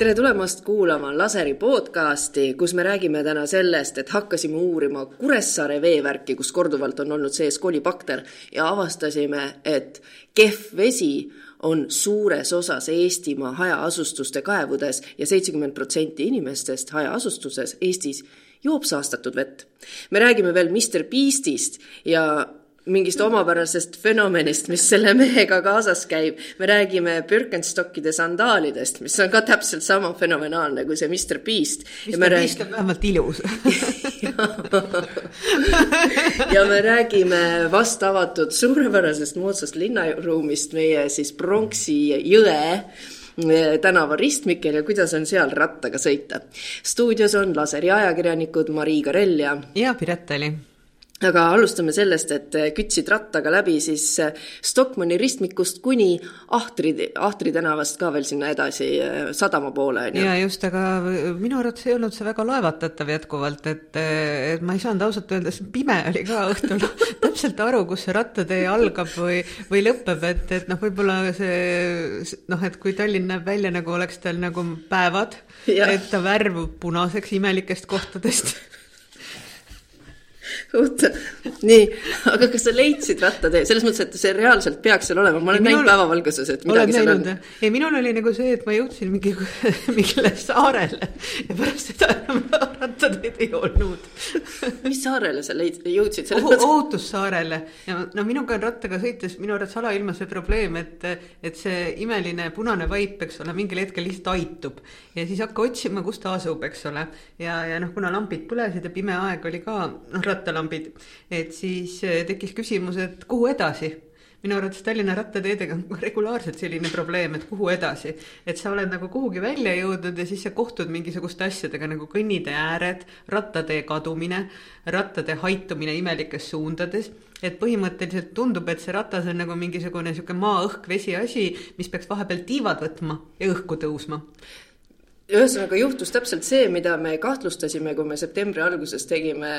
tere tulemast kuulama Laseri podcasti, kus me räägime täna sellest, et hakkasime uurima Kuressaare veevärki, kus korduvalt on olnud sees kolibakter ja avastasime, et kehv vesi on suures osas Eestimaa hajaasustuste kaevudes ja seitsekümmend protsenti inimestest hajaasustuses Eestis joob saastatud vett. me räägime veel Mr Beastist ja mingist omapärasest fenomenist, mis selle mehega kaasas käib. me räägime Birkenstockide sandaalidest, mis on ka täpselt sama fenomenaalne kui see Mr Beast. Mr Beast on vähemalt ilus ja me räägime vast avatud suurepärasest moodsast linnaruumist meie siis pronksi jõe eh, tänavaristmikel ja kuidas on seal rattaga sõita. stuudios on laseri ajakirjanikud Marii Karell ja. ja Piret Tali aga alustame sellest, et äh, kütsid rattaga läbi siis äh, Stockmanni ristmikust kuni Ahtri, Ahtri tänavast ka veel sinna edasi äh, sadama poole, on ju. ja just, aga minu arvates ei olnud see väga laevatatav jätkuvalt, et, et ma ei saanud ausalt öeldes, pime oli ka õhtul täpselt aru, kus see rattatee algab või, või lõpeb, et, et noh, võib-olla see noh, et kui Tallinn näeb välja nagu oleks tal nagu päevad, et ta värvub punaseks imelikest kohtadest oota, nii, aga kas sa leidsid rattatee, selles mõttes, et see reaalselt peaks seal olema, ma olen näinud päevavalguses, et midagi seal on. ei, minul oli nagu see, et ma jõudsin mingi, mingile saarele ja pärast seda enam rattateed ei olnud mis saarele sa leid-, jõudsid? Ohu, ohutussaarele ja no minuga on rattaga sõites minu arvates alailmas see probleem, et, et see imeline punane vaip, eks ole, mingil hetkel lihtsalt aitub ja siis hakka otsima, kus ta asub, eks ole. ja, ja noh, kuna lambid põlesid ja pime aeg oli ka, noh, rattal rattalambid, et siis eh, tekkis küsimus, et kuhu edasi minu arvates Tallinna rattateedega on regulaarselt selline probleem, et kuhu edasi. et sa oled nagu kuhugi välja jõudnud ja siis sa kohtud mingisuguste asjadega nagu kõnnitee ääred, rattatee kadumine, rattade haitumine imelikes suundades. et põhimõtteliselt tundub, et see ratas on nagu mingisugune sihuke maa, õhk, vesi asi, mis peaks vahepeal tiivad võtma ja õhku tõusma ühesõnaga juhtus täpselt see, mida me kahtlustasime, kui me septembri alguses tegime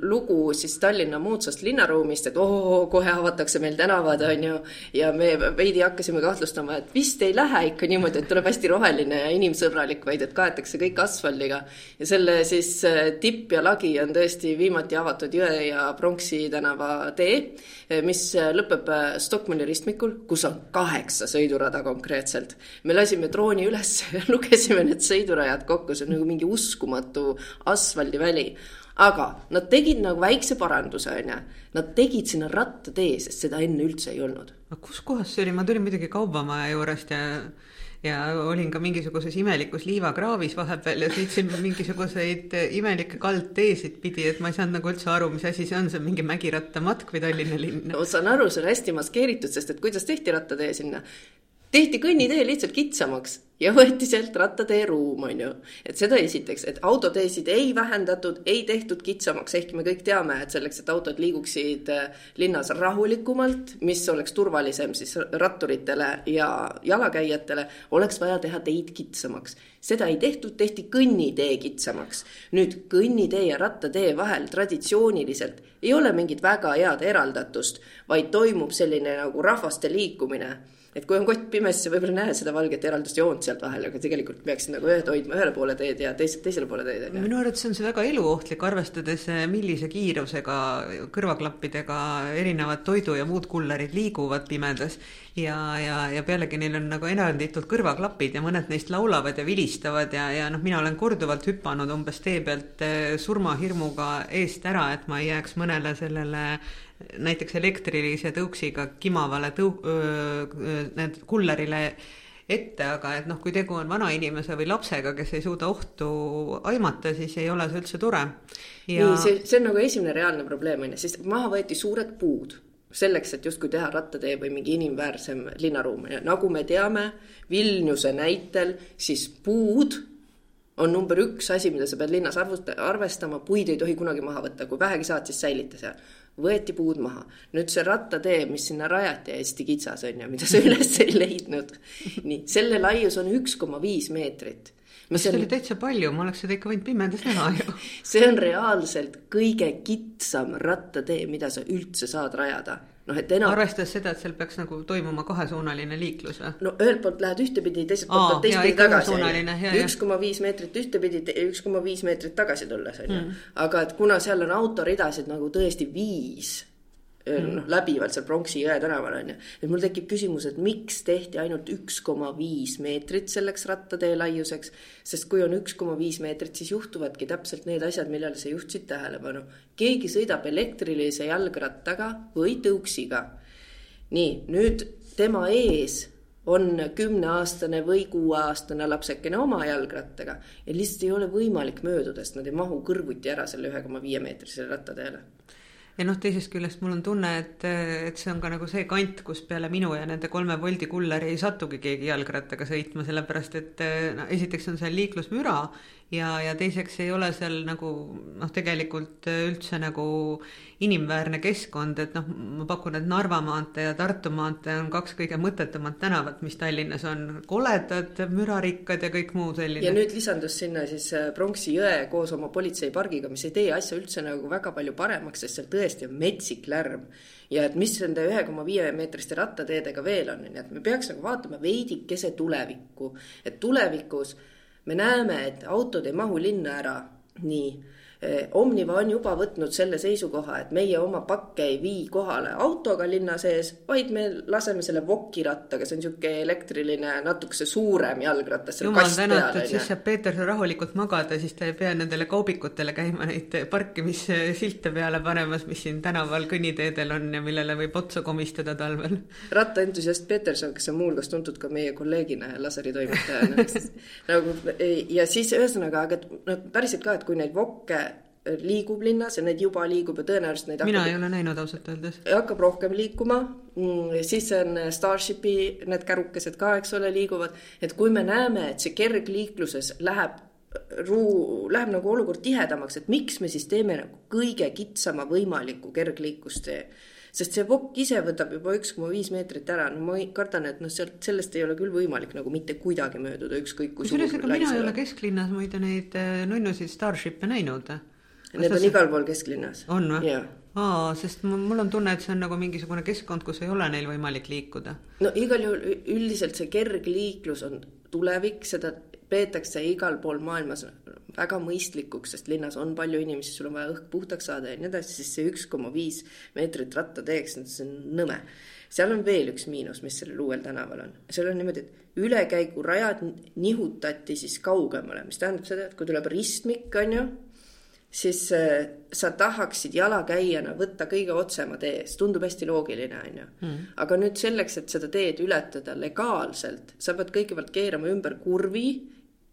lugu siis Tallinna moodsast linnaruumist, et oo, kohe avatakse meil tänavad, on ju. ja me veidi hakkasime kahtlustama, et vist ei lähe ikka niimoodi, et tuleb hästi roheline ja inimsõbralik, vaid et kaetakse kõik asfaldiga. ja selle siis äh, tipp ja lagi on tõesti viimati avatud Jõe ja Pronksi tänava tee, äh, mis äh, lõpeb Stockmanni ristmikul, kus on kaheksa sõidurada konkreetselt. me lasime drooni üles lugesime need sõidurajad kokku, see on nagu mingi uskumatu asfaldiväli. aga nad tegid nagu väikse paranduse, onju. Nad tegid sinna rattatee, sest seda enne üldse ei olnud. aga kus kohas see oli, ma tulin muidugi kaubamaja juurest ja ja olin ka mingisuguses imelikus liivakraavis vahepeal ja sõitsin mingisuguseid imelikke kaldteesid pidi, et ma ei saanud nagu üldse aru, mis asi see on, see on mingi mägirattamatk või Tallinna linn? no saan aru, see on hästi maskeeritud, sest et kuidas tehti rattatee sinna? tehti kõnnitee lihtsalt kitsamaks ja võeti sealt rattatee ruum, on ju. et seda esiteks, et autoteesid ei vähendatud, ei tehtud kitsamaks, ehkki me kõik teame, et selleks, et autod liiguksid äh, linnas rahulikumalt, mis oleks turvalisem siis ratturitele ja jalakäijatele, oleks vaja teha teid kitsamaks. seda ei tehtud, tehti kõnnitee kitsamaks. nüüd kõnnitee ja rattatee vahel traditsiooniliselt ei ole mingit väga head eraldatust, vaid toimub selline nagu rahvaste liikumine et kui on kott pimes, sa võib-olla näed seda valget eraldust joont sealt vahel, aga tegelikult peaksid nagu ühed hoidma ühele poole teed ja teised teisele poole teed, minu arvates on see väga eluohtlik, arvestades, eh, millise kiirusega kõrvaklappidega erinevad toidu ja muud kullerid liiguvad pimedas. ja, ja, ja pealegi neil on nagu eranditult kõrvaklapid ja mõned neist laulavad ja vilistavad ja, ja noh, mina olen korduvalt hüpanud umbes tee pealt eh, surmahirmuga eest ära, et ma ei jääks mõnele sellele näiteks elektrilise tõuksiga kimavale tõu-, need kullerile ette, aga et noh, kui tegu on vanainimese või lapsega, kes ei suuda ohtu aimata, siis ei ole see üldse tore. Ja.... nii, see, see on nagu esimene reaalne probleem on ju, siis maha võeti suured puud selleks, et justkui teha rattatee või mingi inimväärsem linnaruum nagu me teame Vilniuse näitel, siis puud on number üks asi, mida sa pead linnas arvestama, puid ei tohi kunagi maha võtta, kui vähegi saad, siis säilita seal võeti puud maha. nüüd see rattatee, mis sinna rajati, hästi kitsas on ju, mida sa üles ei leidnud. nii, selle laius on üks koma viis meetrit. see on... oli täitsa palju, ma oleks seda ikka võinud pimedas näha ju. see on reaalselt kõige kitsam rattatee, mida sa üldse saad rajada noh, et enam. arvestades seda, et seal peaks nagu toimuma kahesuunaline liiklus või? no ühelt poolt lähed ühtepidi, teiselt poolt pead teistpidi tagasi. üks koma viis meetrit ühtepidi, üks koma viis meetrit tagasi tulles on ju. Mm. aga et kuna seal on autoridasid nagu tõesti viis mm. läbivalt seal Pronksi jõe tänaval on ju. et mul tekib küsimus, et miks tehti ainult üks koma viis meetrit selleks rattatee laiuseks. sest kui on üks koma viis meetrit, siis juhtuvadki täpselt need asjad, millele sa juhtisid tähelepanu. keegi sõidab elektrilise jalgrattaga või tõuksiga. nii, nüüd tema ees on kümneaastane või kuueaastane lapsekene oma jalgrattaga ja lihtsalt ei ole võimalik mööduda, sest nad ei mahu kõrvuti ära selle ühe koma viie meetrisele rattateele ja noh, teisest küljest mul on tunne, et, et see on ka nagu see kant, kus peale minu ja nende kolme Woldi kulleri ei satugi keegi jalgrattaga sõitma, sellepärast et no esiteks on seal liiklusmüra ja, ja teiseks ei ole seal nagu noh, tegelikult üldse nagu inimväärne keskkond, et noh, ma pakun, et Narva maantee ja Tartu maantee on kaks kõige mõttetumat tänavat, mis Tallinnas on, koledad, mürarikkad ja kõik muu selline. ja nüüd lisandus sinna siis äh, Pronksi jõe koos oma politseipargiga, mis ei tee asja üldse nagu väga palju paremaks, sest seal tõesti on metsik lärm. Ja et mis nende ühe koma viie meetriste rattateedega veel on, nii et me peaks nagu vaatama veidikese tulevikku, et tulevikus me näeme, et autod ei mahu linna ära. Nii Omniva on juba võtnud selle seisukoha, et meie oma pakke ei vii kohale autoga linna sees, vaid me laseme selle vokirattaga, see on niisugune elektriline, natukese suurem jalgratas. jumal tänatud, siis saab Peeter seal rahulikult magada, siis ta ei pea nendele kaubikutele käima neid parkimissilte peale panemas, mis siin tänaval kõnniteedel on ja millele võib otsa komistada talvel. rattaentusiast Peterson, kes on muuhulgas tuntud ka meie kolleegina ja laseritoimetajana nagu ja siis ühesõnaga, aga no päriselt ka, et kui neid vokke liigub linnas ja neid juba liigub ja tõenäoliselt neid mina hakkab, ei ole näinud ausalt öeldes. hakkab rohkem liikuma, mm, siis on Starshipi need kärukesed ka, eks ole, liiguvad, et kui me näeme, et see kergliikluses läheb ruu-, läheb nagu olukord tihedamaks, et miks me siis teeme nagu kõige kitsama võimaliku kergliiklustee. sest see vokk ise võtab juba üks koma viis meetrit ära, no ma kardan, et noh, sealt, sellest ei ole küll võimalik nagu mitte kuidagi mööduda, ükskõik kui suur. kusjuures ega mina ei ole kesklinnas muide neid äh, nunnusid Starshipe näinud Need on igal pool kesklinnas. on või? aa, sest mul on tunne, et see on nagu mingisugune keskkond, kus ei ole neil võimalik liikuda. no igal juhul üldiselt see kergliiklus on tulevik, seda peetakse igal pool maailmas väga mõistlikuks, sest linnas on palju inimesi, sul on vaja õhk puhtaks saada ja nii edasi, siis see üks koma viis meetrit rattateeks, see on nõme. seal on veel üks miinus, mis sellel uuel tänaval on, seal on niimoodi, et ülekäigurajad nihutati siis kaugemale, mis tähendab seda, et kui tuleb ristmik, on ju siis äh, sa tahaksid jalakäijana võtta kõige otsema tee, see tundub hästi loogiline, on ju. Mm. aga nüüd selleks, et seda teed ületada legaalselt, sa pead kõigepealt keerama ümber kurvi,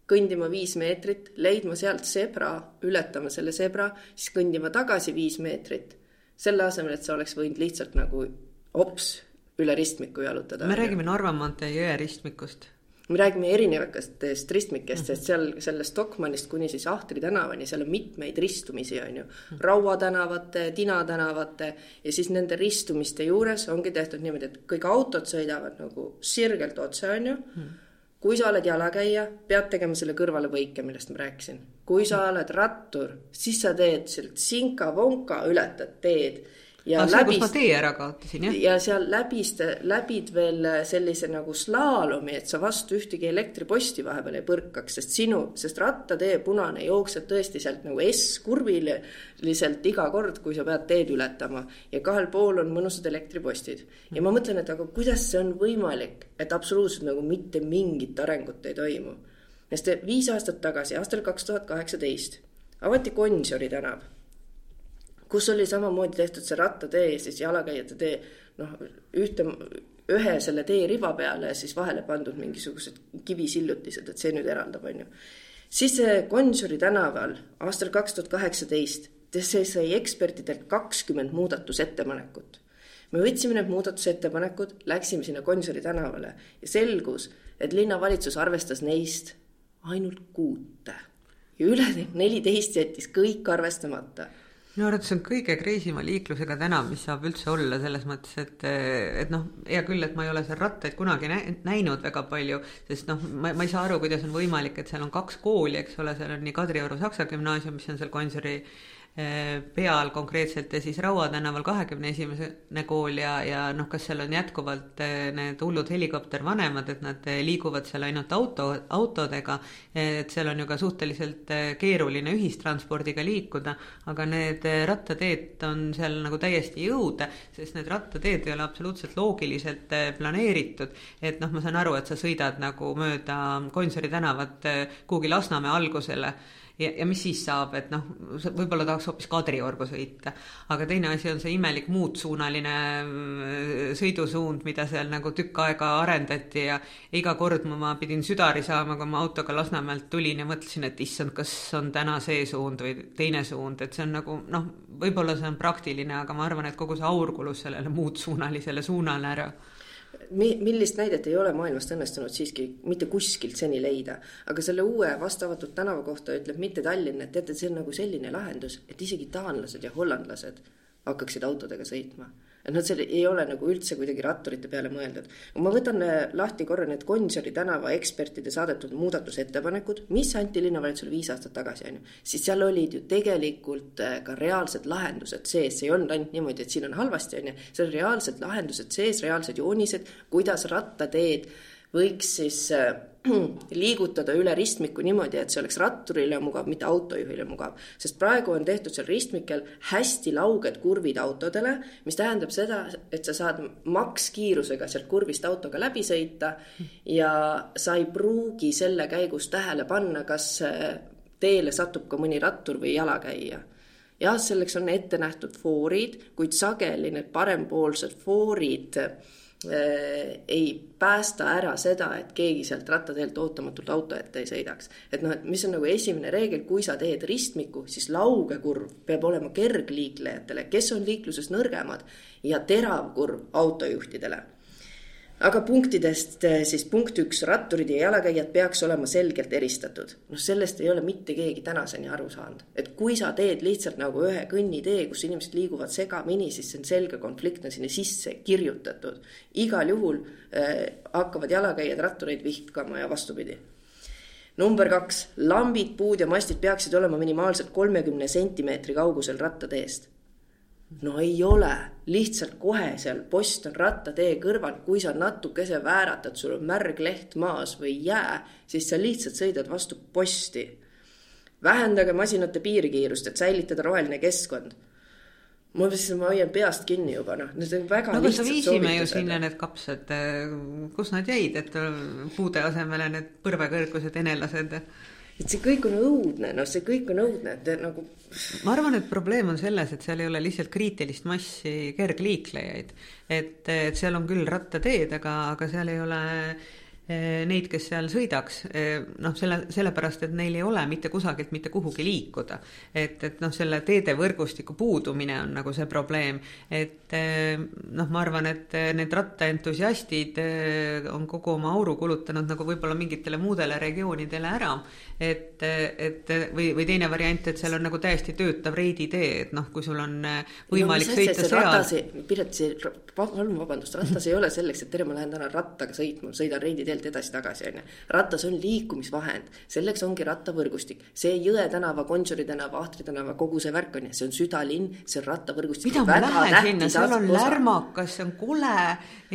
kõndima viis meetrit, leidma sealt sebra, ületama selle sebra, siis kõndima tagasi viis meetrit. selle asemel, et sa oleks võinud lihtsalt nagu hops üle ristmiku jalutada. me räägime Narva maantee jõe ristmikust me räägime erinevatest ristmikest, sest seal sellest Stockmannist kuni siis Ahtri tänavani, seal on mitmeid ristumisi, on ju. Raua tänavate, Tina tänavate ja siis nende ristumiste juures ongi tehtud niimoodi, et kõik autod sõidavad nagu sirgelt otse, on ju. kui sa oled jalakäija, pead tegema selle kõrvalevõike, millest ma rääkisin. kui sa oled rattur, siis sa teed sealt sinka-vonka, ületad teed ja ah, läbist, kus ma tee ära kaotasin, jah? ja seal läbist, läbid veel sellise nagu slaalomi, et sa vastu ühtegi elektriposti vahepeal ei põrkaks, sest sinu, sest rattatee punane jookseb tõesti sealt nagu S-kurviliselt iga kord, kui sa pead teed ületama. ja kahel pool on mõnusad elektripostid. ja ma mõtlen, et aga kuidas see on võimalik, et absoluutselt nagu mitte mingit arengut ei toimu. sest viis aastat tagasi, aastal kaks tuhat kaheksateist, avati Gonsiori tänav kus oli samamoodi tehtud see rattatee ja siis jalakäijate tee, noh, ühte, ühe selle teeriba peale ja siis vahele pandud mingisugused kivisillutised, et see nüüd eraldab, on ju. siis Gonsiori tänaval aastal kaks tuhat kaheksateist, see sai ekspertidelt kakskümmend muudatusettepanekut. me võtsime need muudatusettepanekud, läksime sinna Gonsiori tänavale ja selgus, et linnavalitsus arvestas neist ainult kuute ja ülejäänud neliteist jättis kõik arvestamata minu arvates on kõige kreisima liiklusega tänav, mis saab üldse olla, selles mõttes, et, et noh, hea küll, et ma ei ole seal rattaid kunagi näinud väga palju, sest noh, ma, ma ei saa aru, kuidas on võimalik, et seal on kaks kooli, eks ole, seal on nii Kadrioru Saksa Gümnaasium, mis on seal Gonsiori peal konkreetselt ja siis Raua tänaval kahekümne esimene kool ja, ja noh, kas seal on jätkuvalt need hullud helikoptervanemad, et nad liiguvad seal ainult auto, autodega, et seal on ju ka suhteliselt keeruline ühistranspordiga liikuda, aga need rattateed on seal nagu täiesti jõude, sest need rattateed ei ole absoluutselt loogiliselt planeeritud, et noh, ma saan aru, et sa sõidad nagu mööda Gonsiori tänavat kuhugi Lasnamäe algusele ja, ja mis siis saab, et noh, võib-olla tahaks hoopis Kadriorgu sõita. aga teine asi on see imelik muudsuunaline mm, sõidusuund, mida seal nagu tükk aega arendati ja iga kord ma, ma pidin südari saama, kui ma autoga Lasnamäelt tulin ja mõtlesin, et issand, kas on täna see suund või teine suund, et see on nagu noh, võib-olla see on praktiline, aga ma arvan, et kogu see aur kulus sellele muudsuunalisele suunale ära mi-, millist näidet ei ole maailmast õnnestunud siiski mitte kuskilt seni leida. aga selle uue vastavatud tänava kohta ütleb mitte Tallinn, et teate, see on nagu selline lahendus, et isegi taanlased ja hollandlased hakkaksid autodega sõitma et noh, see ei ole nagu üldse kuidagi ratturite peale mõeldud. ma võtan äh, lahti korra need Gonsiori tänava ekspertide saadetud muudatusettepanekud, mis anti linnavalitsusele viis aastat tagasi, on ju. siis seal olid ju tegelikult äh, ka reaalsed lahendused sees, see ei olnud ainult niimoodi, et siin on halvasti, on ju. seal olid reaalsed lahendused sees, reaalsed joonised, kuidas rattateed võiks siis äh, liigutada üle ristmiku niimoodi, et see oleks ratturile mugav, mitte autojuhile mugav. sest praegu on tehtud seal ristmikel hästi lauged kurvid autodele, mis tähendab seda, et sa saad makskiirusega sealt kurvist autoga läbi sõita ja sa ei pruugi selle käigus tähele panna, kas teele satub ka mõni rattur või jalakäija jah, selleks on ette nähtud foorid, kuid sageli need parempoolsed foorid Äh, ei päästa ära seda, et keegi sealt rattateelt ootamatult auto ette ei sõidaks. et noh, et mis on nagu esimene reegel, kui sa teed ristmiku, siis lauge kurv peab olema kergliiklejatele, kes on liikluses nõrgemad ja terav kurv autojuhtidele aga punktidest eh, siis punkt üks, ratturid ja jalakäijad peaks olema selgelt eristatud. noh, sellest ei ole mitte keegi tänaseni aru saanud, et kui sa teed lihtsalt nagu ühe kõnnitee, kus inimesed liiguvad segamini, siis see on selge konflikt on sinna sisse kirjutatud. igal juhul äh, hakkavad jalakäijad rattureid vihkama ja vastupidi number kaks, lambid, puud ja mastid peaksid olema minimaalselt kolmekümne sentimeetri kaugusel rattateest no ei ole, lihtsalt kohe seal post on rattatee kõrval, kui sa natukese vääratad, sul on märg leht maas või jää, siis sa lihtsalt sõidad vastu posti. vähendage masinate piirkiirust, et säilitada roheline keskkond. ma mõtlesin, ma hoian peast kinni juba noh, need on väga no, lihtsad viisime ju sinna need kapsad, kus nad jäid, et puude asemele need põrvekõrgused enelased et see kõik on õudne, noh, see kõik on õudne, et nagu. ma arvan, et probleem on selles, et seal ei ole lihtsalt kriitilist massi kergliiklejaid. et, et seal on küll rattateed, aga, aga seal ei ole neid, kes seal sõidaks, eh, noh, selle, sellepärast, et neil ei ole mitte kusagilt mitte kuhugi liikuda. et, et noh, selle teedevõrgustiku puudumine on nagu see probleem, et eh, noh, ma arvan, et need rattaentusiastid on kogu oma auru kulutanud nagu võib-olla mingitele muudele regioonidele ära, et, et või, või teine variant, et seal on nagu täiesti töötav reiditee, et noh, kui sul on võimalik no, sõita seal. Piret, see, palun vabandust, ratas ei ole selleks, et tere, ma lähen täna rattaga sõitma, sõidan reiditeed teelt edasi-tagasi, on ju. ratas on liikumisvahend, selleks ongi rattavõrgustik. see Jõe tänava, Gonsiori tänava, Ahtri tänava, kogu see värk on ju, see on südalinn, see on rattavõrgustik. mida ma lähen sinna, seal on lärmakas, see on kole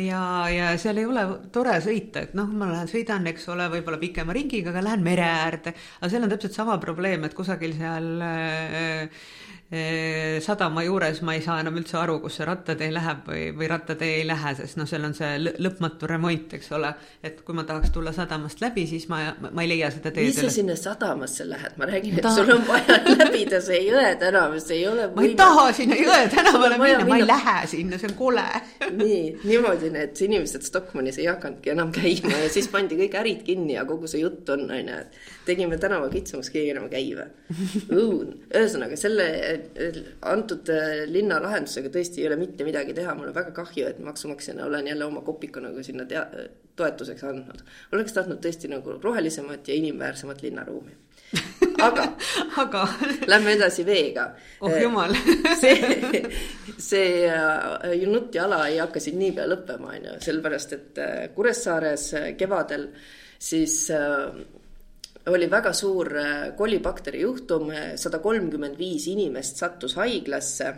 ja, ja seal ei ole tore sõita, et noh, ma lähen sõidan, eks ole, võib-olla pikema ringiga, aga lähen mere äärde. aga seal on täpselt sama probleem, et kusagil seal äh, sadama juures ma ei saa enam üldse aru, kus see rattatee läheb või, või rattatee ei lähe, sest noh, seal on see lõpmatu remont, eks ole. et kui ma tahaks tulla sadamast läbi, siis ma, ma ei leia seda teed. mis sa sinna sadamasse lähed, ma räägin, et taha... sul on vaja läbida see Jõe tänav, see ei ole ma ei taha sinna Jõe tänavale minna, ma ei lähe sinna, see on kole nii, niimoodi need inimesed Stockmannis ei hakanudki enam käima ja siis pandi kõik ärid kinni ja kogu see jutt on, on ju, et tegime tänava kitsamaks, keegi enam ei käi või. ühesõnaga selle antud äh, linna lahendusega tõesti ei ole mitte midagi teha, mul on väga kahju, et maksumaksjana olen jälle oma kopiku nagu sinna tea-, toetuseks andnud. oleks tahtnud tõesti nagu rohelisemat ja inimväärsemat linnaruumi. aga aga lähme edasi veega. oh jumal see, see äh, junutt ja ala ei hakka siin niipea lõppema, on ju, sellepärast et äh, Kuressaares kevadel siis oli väga suur kolibakteri juhtum, sada kolmkümmend viis inimest sattus haiglasse.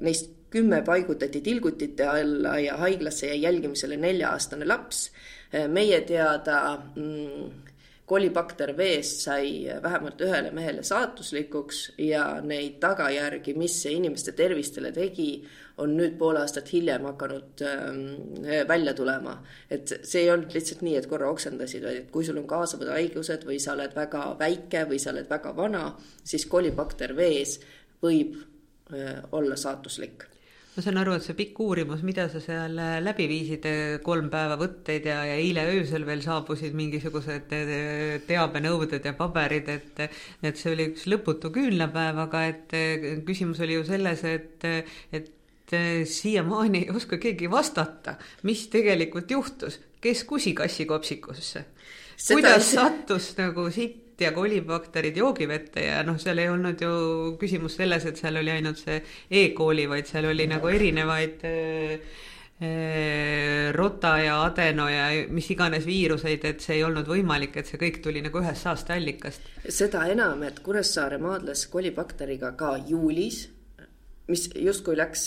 Neist kümme paigutati tilgutite alla ja haiglasse jäi jälgimisele nelja-aastane laps. meie teada mm, kolibakter veest sai vähemalt ühele mehele saatuslikuks ja neid tagajärgi, mis see inimeste tervistele tegi, on nüüd pool aastat hiljem hakanud ähm, välja tulema. et see ei olnud lihtsalt nii, et korra oksendasid, vaid et kui sul on kaasavad haigused või sa oled väga väike või sa oled väga vana, siis kolibakter vees võib äh, olla saatuslik ma saan aru, et see pikk uurimus, mida sa seal äh, läbi viisid, äh, kolm päeva võtteid ja, ja eile öösel veel saabusid mingisugused äh, teabenõuded ja paberid, et et see oli üks lõputu küünlapäev, aga et küsimus oli ju selles, et, et siiamaani ei oska keegi vastata, mis tegelikult juhtus, kes kusi kassi kopsikusse. kuidas sattus nagu siit ja kolibakterid joogivette ja noh, seal ei olnud ju küsimus selles, et seal oli ainult see E-kooli, vaid seal oli nagu erinevaid äh, äh, rota ja adeno ja mis iganes viiruseid, et see ei olnud võimalik, et see kõik tuli nagu ühest saasteallikast. seda enam, et Kuressaare maadles kolibakteriga ka juulis mis justkui läks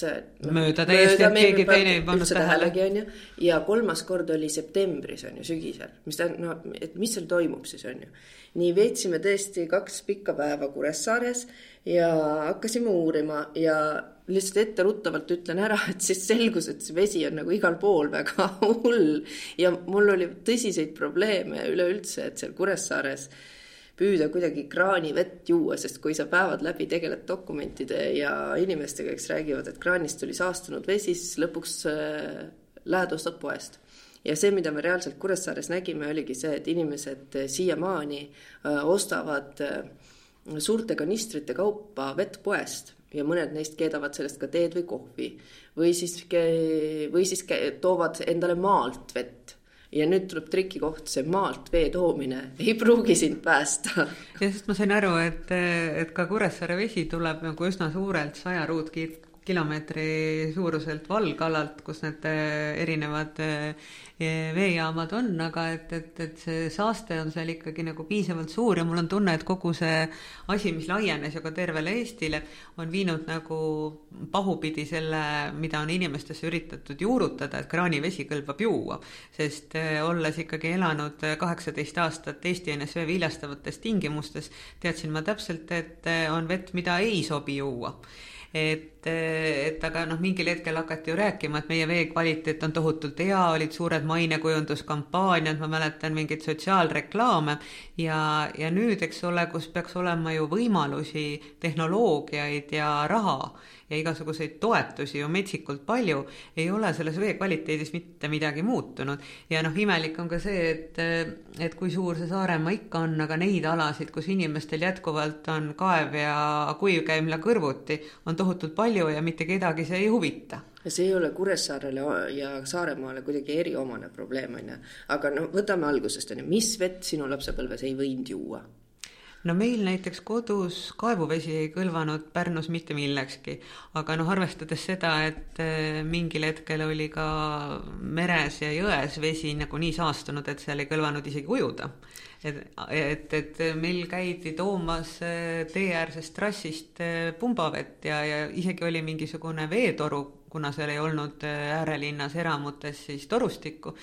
mööda täiesti, et keegi teine ei pannud tähelegi, onju. ja kolmas kord oli septembris, onju, sügisel, mis tähendab, no, et mis seal toimub siis, onju. nii veetsime tõesti kaks pikka päeva Kuressaares ja hakkasime uurima ja lihtsalt etteruttavalt ütlen ära, et siis selgus, et see vesi on nagu igal pool väga hull ja mul oli tõsiseid probleeme üleüldse, et seal Kuressaares püüda kuidagi kraanivett juua, sest kui sa päevad läbi tegeled dokumentide ja inimestega, kes räägivad, et kraanist tuli saastunud vesi, siis lõpuks äh, lähed ostad poest. Ja see, mida me reaalselt Kuressaares nägime, oligi see, et inimesed äh, siiamaani äh, ostavad suurte kanistrite kaupa vett poest ja mõned neist keedavad sellest ka teed või kohvi. Või siis, või siis toovad endale maalt vett ja nüüd tuleb trikikoht, see maalt vee toomine ei pruugi sind päästa. ja sest ma sain aru, et, et ka Kuressaare vesi tuleb nagu üsna suurelt saja ruutkilomeetri suuruselt valgalalt, kus need erinevad veejaamad on, aga et, et, et see saaste on seal ikkagi nagu piisavalt suur ja mul on tunne, et kogu see asi, mis laienes ju ka tervele Eestile, on viinud nagu pahupidi selle, mida on inimestesse üritatud juurutada, et kraanivesi kõlbab juua. sest eh, olles ikkagi elanud kaheksateist aastat Eesti NSV viljastavates tingimustes, teadsin ma täpselt, et eh, on vett, mida ei sobi juua et, et aga noh, mingil hetkel hakati ju rääkima, et meie vee kvaliteet on tohutult hea, olid suured mainekujunduskampaaniad, ma mäletan mingeid sotsiaalreklaame ja, ja nüüd, eks ole, kus peaks olema ju võimalusi, tehnoloogiaid ja raha ja igasuguseid toetusi ju metsikult palju, ei ole selles vee kvaliteedis mitte midagi muutunud. ja noh, imelik on ka see, et, et kui suur see Saaremaa ikka on, aga neid alasid, kus inimestel jätkuvalt on kaev ja kuivkäimla kõrvuti, on tohutult palju ja mitte kedagi see ei huvita see ei ole Kuressaarele ja Saaremaale kuidagi eriomane probleem, on ju. aga no võtame algusest, on ju, mis vett sinu lapsepõlves ei võinud juua? no meil näiteks kodus kaevuvesi ei kõlvanud Pärnus mitte millekski, aga noh, arvestades seda, et eh, mingil hetkel oli ka meres ja jões vesi nagu nii saastunud, et seal ei kõlvanud isegi ujuda. Et, et, et meil käidi toomas eh, teeäärsest trassist eh, pumbavett ja, ja isegi oli mingisugune veetoru, kuna seal ei olnud äärelinnas eramutes siis torustikku,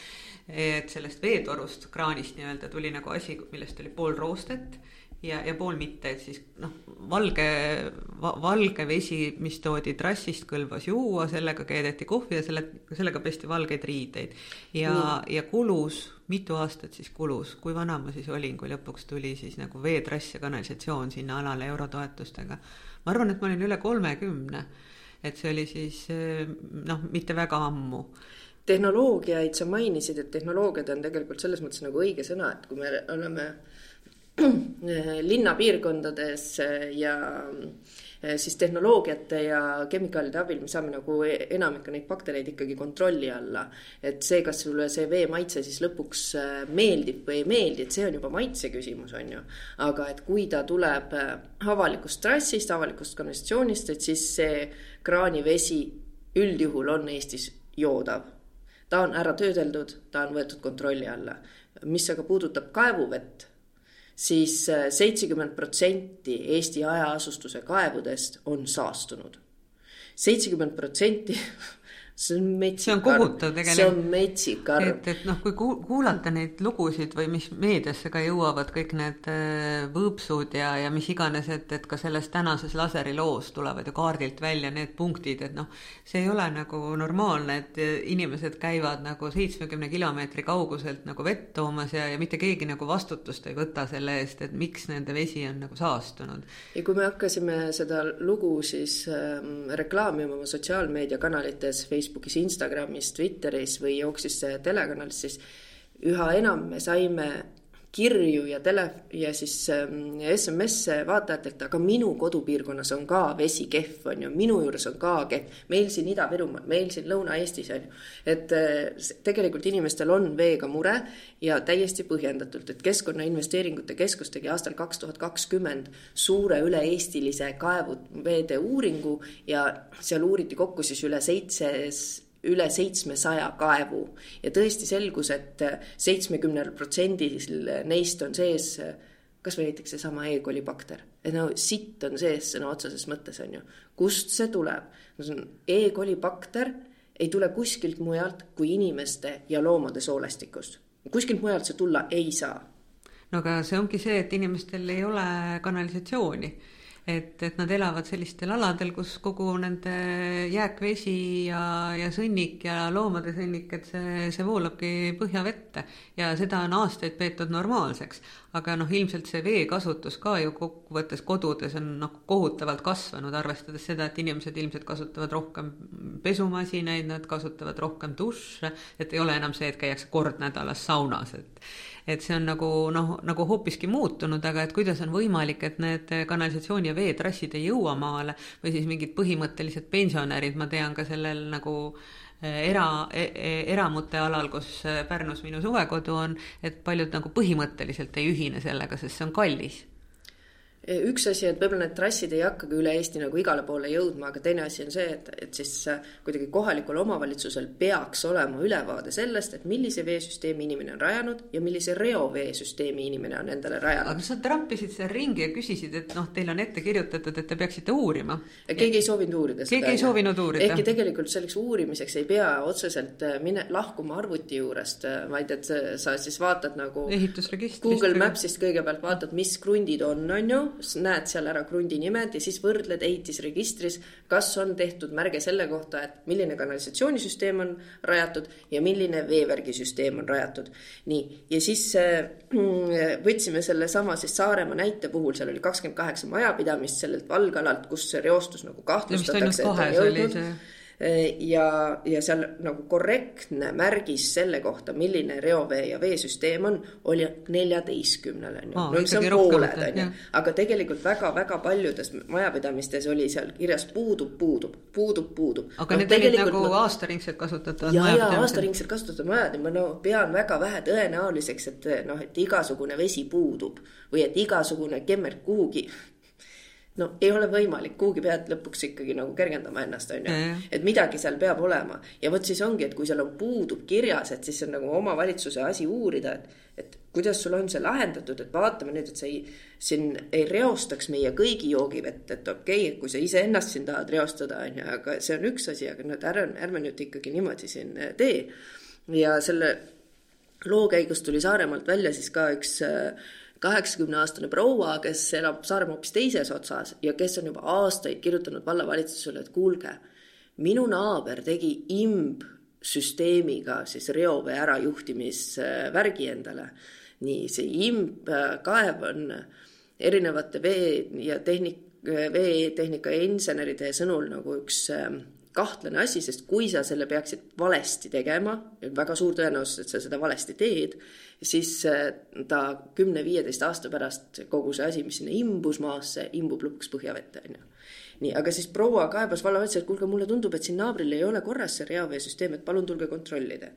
et sellest veetorust, kraanist nii-öelda tuli nagu asi, millest oli pool roostet ja, ja pool mitte, et siis noh, valge va,, valge vesi, mis toodi trassist, kõlbas juua, sellega keedeti kohvi ja selle, sellega pesti valgeid riideid. ja mm., ja kulus, mitu aastat siis kulus, kui vana ma siis olin, kui lõpuks tuli siis nagu veetrass ja kanalisatsioon sinna alale eurotoetustega. ma arvan, et ma olin üle kolmekümne, et see oli siis noh, mitte väga ammu. Tehnoloogiaid sa mainisid, et tehnoloogiad on tegelikult selles mõttes nagu õige sõna, et kui me oleme linnapiirkondades ja eh, siis tehnoloogiate ja kemikaalide abil me saame nagu enamikku neid baktereid ikkagi kontrolli alla. et see, kas sulle see vee maitse siis lõpuks eh, meeldib või ei meeldi, et see on juba maitse küsimus, on ju. aga et kui ta tuleb eh, avalikust trassist, avalikust kanalisatsioonist, et siis see kraanivesi üldjuhul on Eestis joodav. ta on ära töödeldud, ta on võetud kontrolli alla. mis aga puudutab kaevuvett siis seitsekümmend protsenti Eesti hajaasustuse kaevudest on saastunud. seitsekümmend protsenti see on metsik see on kohutav tegelikult. see on metsik arv. et, et noh, kui kuulata neid lugusid või mis meediasse ka jõuavad, kõik need äh, võõpsud ja, ja mis iganes, et, et ka selles tänases laseriloos tulevad ju kaardilt välja need punktid, et noh, see ei ole nagu normaalne, et inimesed käivad nagu seitsmekümne kilomeetri kauguselt nagu vett toomas ja, ja mitte keegi nagu vastutust ei võta selle eest, et miks nende vesi on nagu saastunud. ja kui me hakkasime seda lugu siis ähm, reklaamima oma sotsiaalmeediakanalites, Facebookis, Facebookis, Instagramis, Twitteris või jooksis see telekanalis, siis üha enam me saime kirju ja tele- ja siis ähm, SMS-e vaatajatelt, aga minu kodupiirkonnas on ka vesi kehv, on ju, minu juures on ka kehv, meil siin Ida-Virumaal, meil siin Lõuna-Eestis on ju. et äh, tegelikult inimestel on veega mure ja täiesti põhjendatult, et Keskkonnainvesteeringute Keskus tegi aastal kaks tuhat kakskümmend suure üle-eestilise kaevuveede uuringu ja seal uuriti kokku siis üle seitses üle seitsmesaja kaevu ja tõesti selgus et, et seitsmekümnel protsendil neist on sees kasvõi näiteks seesama E. coli bakter, et no sitt on sees sõna otseses mõttes on ju. kust see tuleb? no see on E. coli bakter ei tule kuskilt mujalt kui inimeste ja loomade soolestikust. kuskilt mujalt see tulla ei saa. no aga see ongi see, et inimestel ei ole kanalisatsiooni et, et nad elavad sellistel aladel, kus kogu nende jääkvesi ja, ja sõnnik ja loomade sõnnik, et see, see voolabki põhjavette ja seda on aastaid peetud normaalseks. aga noh, ilmselt see veekasutus ka ju kokkuvõttes kodudes on noh, kohutavalt kasvanud, arvestades seda, et inimesed ilmselt kasutavad rohkem pesumasinaid, nad kasutavad rohkem duše, et ei ole enam see, et käiakse kord nädalas saunas, et et see on nagu noh, nagu hoopiski muutunud, aga et kuidas on võimalik, et need kanalisatsiooni ja veetrassid ei jõua maale või siis mingid põhimõttelised pensionärid, ma tean ka sellel nagu eh, era, e, eramute alal, kus Pärnus minu suvekodu on, et paljud nagu põhimõtteliselt ei ühine sellega, sest see on kallis üks asi, et võib-olla need trassid ei hakkagi üle Eesti nagu igale poole jõudma, aga teine asi on see, et, et siis äh, kuidagi kohalikul omavalitsusel peaks olema ülevaade sellest, et millise veesüsteemi inimene on rajanud ja millise reoveesüsteemi inimene on endale rajanud. aga sa trampisid seal ringi ja küsisid, et noh, teil on ette kirjutatud, et te peaksite uurima. keegi ei soovinud uurida seda. keegi ei soovinud uurida. ehkki tegelikult selleks uurimiseks ei pea otseselt äh, mine, lahkuma arvuti juurest, vaid et sa siis vaatad nagu Google Mapsist kõigepealt vaatad, mis krundid on, on ju näed seal ära krundi nimed ja siis võrdled ehitisregistris, kas on tehtud märge selle kohta, et milline kanalisatsioonisüsteem on rajatud ja milline veevärgisüsteem on rajatud. nii, ja siis äh, võtsime sellesama siis Saaremaa näite puhul, seal oli kakskümmend kaheksa majapidamist sellelt valgalalt, kus see reostus nagu kahtlustatakse, et on jõudnud Äh, ja, ja seal nagu korrektne märgis selle kohta, milline reovee ja veesüsteem on, oli neljateistkümnel on ju. no see on pooled on ju, aga tegelikult väga-väga paljudes majapidamistes oli seal kirjas puudub, puudub, puudub, puudub. aga no, need olid nagu no, aastaringselt kasutatavad majad? ja, ja aastaringselt kasutatud majad ja ma no pean väga vähe tõenäoliseks, et noh, et igasugune vesi puudub või et igasugune kemmerg kuhugi no ei ole võimalik, kuhugi pead lõpuks ikkagi nagu kergendama ennast, on ju. et midagi seal peab olema ja vot siis ongi, et kui seal on, puudub kirjas, et siis on nagu omavalitsuse asi uurida, et, et kuidas sul on see lahendatud, et vaatame nüüd, et sa ei, siin ei reostaks meie kõigi joogivett, et okei okay,, kui sa iseennast siin tahad reostada, on ju, aga see on üks asi, aga no ärme, ärme nüüd ikkagi niimoodi siin tee. ja selle loo käigus tuli Saaremaalt välja siis ka üks äh, kaheksakümne aastane proua, kes elab Saaremaa hoopis teises otsas ja kes on juba aastaid kirjutanud vallavalitsusele, et kuulge, minu naaber tegi imb süsteemiga siis reovee ärajuhtimisvärgi endale. nii, see imbkaev on erinevate vee ja tehnik, veetehnika inseneride sõnul nagu üks kahtlane asi, sest kui sa selle peaksid valesti tegema, väga suur tõenäosus, et sa seda valesti teed, siis äh, ta kümne-viieteist aasta pärast kogu see asi, mis sinna imbus maasse, imbub lõpuks põhjavette, on ju. nii, aga siis proua kaebas vallavalitsusele, et kuulge, mulle tundub, et siin naabril ei ole korras see reoveesüsteem, et palun tulge kontrollida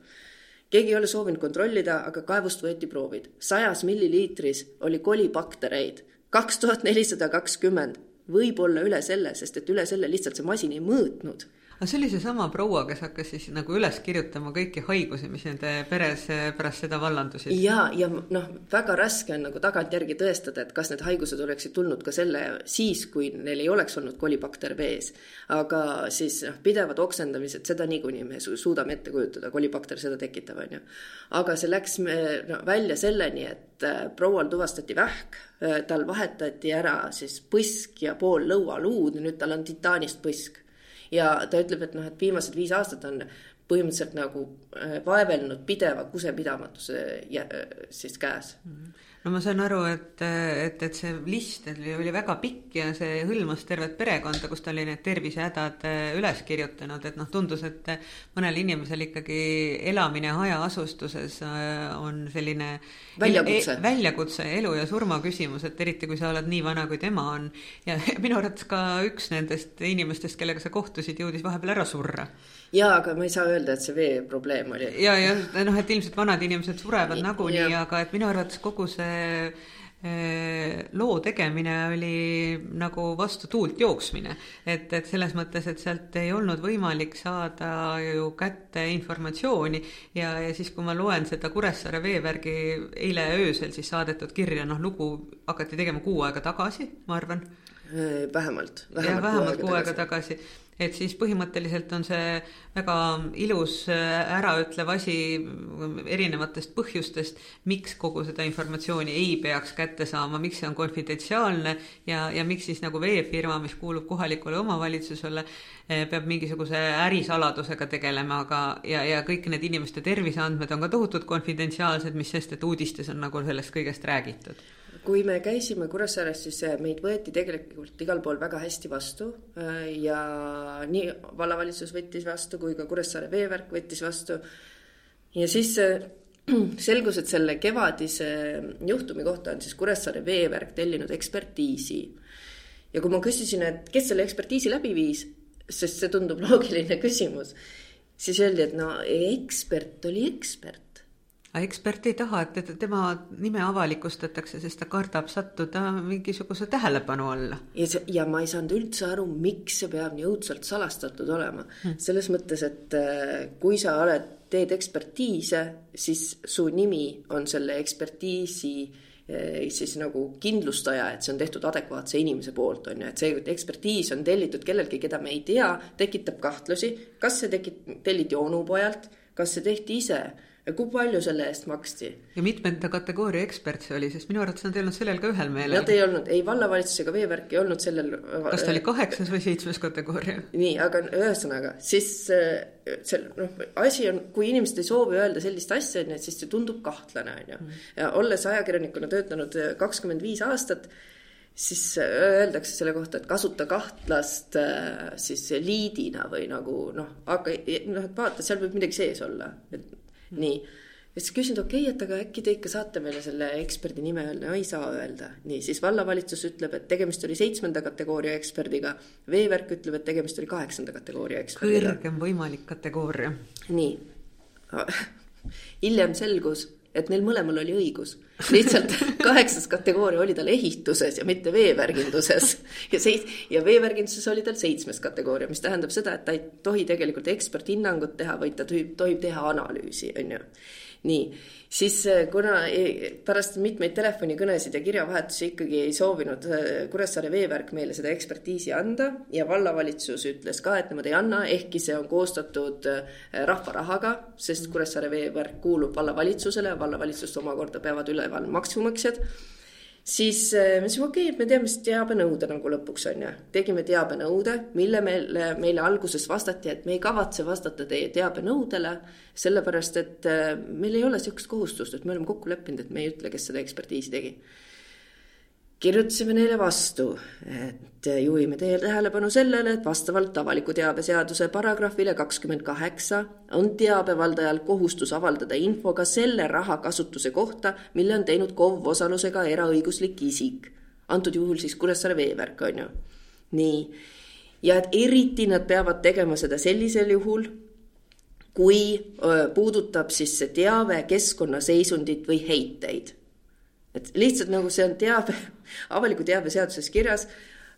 keegi ei ole soovinud kontrollida, aga kaevust võeti proovid. sajas milliliitris oli kolibaktereid, kaks tuhat nelisada kakskümmend, võib-olla üle selle, sest et üle selle lihtsalt see masin ei mõõtnud aga see oli seesama proua, kes hakkas siis nagu üles kirjutama kõiki haigusi, mis nende peres pärast seda vallandusid. ja, ja noh, väga raske on nagu tagantjärgi tõestada, et kas need haigused oleksid tulnud ka selle siis, kui neil ei oleks olnud kolibakter vees. aga siis noh, pidevad oksendamised, seda niikuinii me suudame ette kujutada, kolibakter seda tekitab, on ju. aga see läks me no, välja selleni, et äh, proual tuvastati vähk, äh, tal vahetati ära siis põsk ja pool lõualuud, nüüd tal on titaanist põsk ja ta ütleb, et noh, et viimased viis aastat on põhimõtteliselt nagu äh, vaevelnud pideva kusepidamatuse siis käes mm. -hmm no ma saan aru, et, et, et see list oli, oli väga pikk ja see hõlmas tervet perekonda, kus ta oli need tervisehädad äh, üles kirjutanud, et noh, tundus, et mõnel inimesel ikkagi elamine hajaasustuses äh, on selline väljakutse. e, väljakutse, elu ja surma küsimus, et eriti kui sa oled nii vana, kui tema on. ja minu arvates ka üks nendest inimestest, kellega sa kohtusid, jõudis vahepeal ära surra jaa, aga ma ei saa öelda, et see veeprobleem oli. ja, ja noh, et ilmselt vanad inimesed surevad nagunii, aga et minu arvates kogu see eh, loo tegemine oli nagu vastu tuult jooksmine. et, et selles mõttes, et sealt ei olnud võimalik saada ju kätte informatsiooni ja, ja siis, kui ma loen seda Kuressaare veevärgi eile öösel siis saadetud kirja, noh, lugu hakati tegema kuu aega tagasi, ma arvan. vähemalt, vähemalt. jah, vähemalt kuu aega tagasi, tagasi et siis põhimõtteliselt on see väga ilus äh, äraütlev asi erinevatest põhjustest, miks kogu seda informatsiooni ei peaks kätte saama, miks see on konfidentsiaalne ja, ja miks siis nagu veefirma, mis kuulub kohalikule omavalitsusele, äh, peab mingisuguse ärisaladusega tegelema, aga ja, ja kõik need inimeste terviseandmed on ka tohutult konfidentsiaalsed, mis sest, et uudistes on nagu sellest kõigest räägitud kui me käisime Kuressaares, siis meid võeti tegelikult igal pool väga hästi vastu äh, ja nii vallavalitsus võttis vastu kui ka Kuressaare veevärk võttis vastu. ja siis äh, selgus, et selle kevadise juhtumi kohta on siis Kuressaare veevärk tellinud ekspertiisi. ja kui ma küsisin, et kes selle ekspertiisi läbi viis, sest see tundub loogiline küsimus, siis öeldi, et no ekspert oli ekspert ekspert ei taha, et tema nime avalikustatakse, sest ta kardab sattuda mingisuguse tähelepanu alla. ja see, ja ma ei saanud üldse aru, miks see peab nii õudselt salastatud olema. Hmm.. selles mõttes, et äh, kui sa oled, teed ekspertiise, siis su nimi on selle ekspertiisi äh, siis nagu kindlustaja, et see on tehtud adekvaatse inimese poolt, on ju, et see ekspertiis on tellitud kellelgi, keda me ei tea, tekitab kahtlusi, kas see tekit-, telliti onupojalt, kas see tehti ise ja kui palju selle eest maksti? ja mitmenda kategooria ekspert see oli, sest minu arvates nad ei olnud sellel ka ühel meelel. Nad ei olnud, ei vallavalitsus ega veevärk ei olnud sellel. kas ta oli kaheksas või seitsmes kategooria? nii, aga ühesõnaga siis äh, see noh, asi on, kui inimesed ei soovi öelda sellist asja, onju, siis see tundub kahtlane, onju. Ja olles ajakirjanikuna töötanud äh, kakskümmend viis aastat siis äh, öeldakse selle kohta, et kasuta kahtlast siis liidina või nagu noh, aga noh, et vaata, seal võib midagi sees olla, et nii. ja siis küsin, et okei okay,, et aga äkki te ikka saate meile selle eksperdi nime öelda, ei saa öelda. nii, siis vallavalitsus ütleb, et tegemist oli seitsmenda kategooria eksperdiga. veevärk ütleb, et tegemist oli kaheksanda kategooria eksperdiga. kõrgem võimalik kategooria. nii hiljem selgus, et neil mõlemal oli õigus. lihtsalt kaheksas kategooria oli tal ehituses ja mitte veevärginduses. ja seit-, ja veevärginduses oli tal seitsmes kategooria, mis tähendab seda, et ta ei tohi tegelikult eksperthinnangut teha, vaid ta tohib, tohib teha analüüsi, on ju nii, siis äh, kuna pärast mitmeid telefonikõnesid ja kirjavahetusi ikkagi ei soovinud äh, Kuressaare veevärk meile seda ekspertiisi anda ja vallavalitsus ütles ka, et nemad ei anna, ehkki see on koostatud äh, rahva rahaga, sest Kuressaare veevärk kuulub vallavalitsusele, vallavalitsust omakorda peavad üleval maksumaksjad siis me ütlesime, okei okay,, et me teeme siis teabenõude nagu lõpuks on ju. tegime teabenõude, mille meile, meile alguses vastati, et me ei kavatse vastata teie teabenõudele, sellepärast et äh, meil ei ole niisugust kohustust, et me oleme kokku leppinud, et me ei ütle, kes seda ekspertiisi tegi kirjutasime neile vastu, et juhime teie tähelepanu sellele, et vastavalt avaliku teabe seaduse paragrahvile kakskümmend kaheksa on teabevaldajal kohustus avaldada info ka selle raha kasutuse kohta, mille on teinud KOV osalusega eraõiguslik isik. antud juhul siis Kuressaare veevärk, on ju. nii, ja et eriti nad peavad tegema seda sellisel juhul, kui puudutab siis see teave keskkonnaseisundit või heiteid et lihtsalt nagu see on teabe, avaliku teabe seaduses kirjas,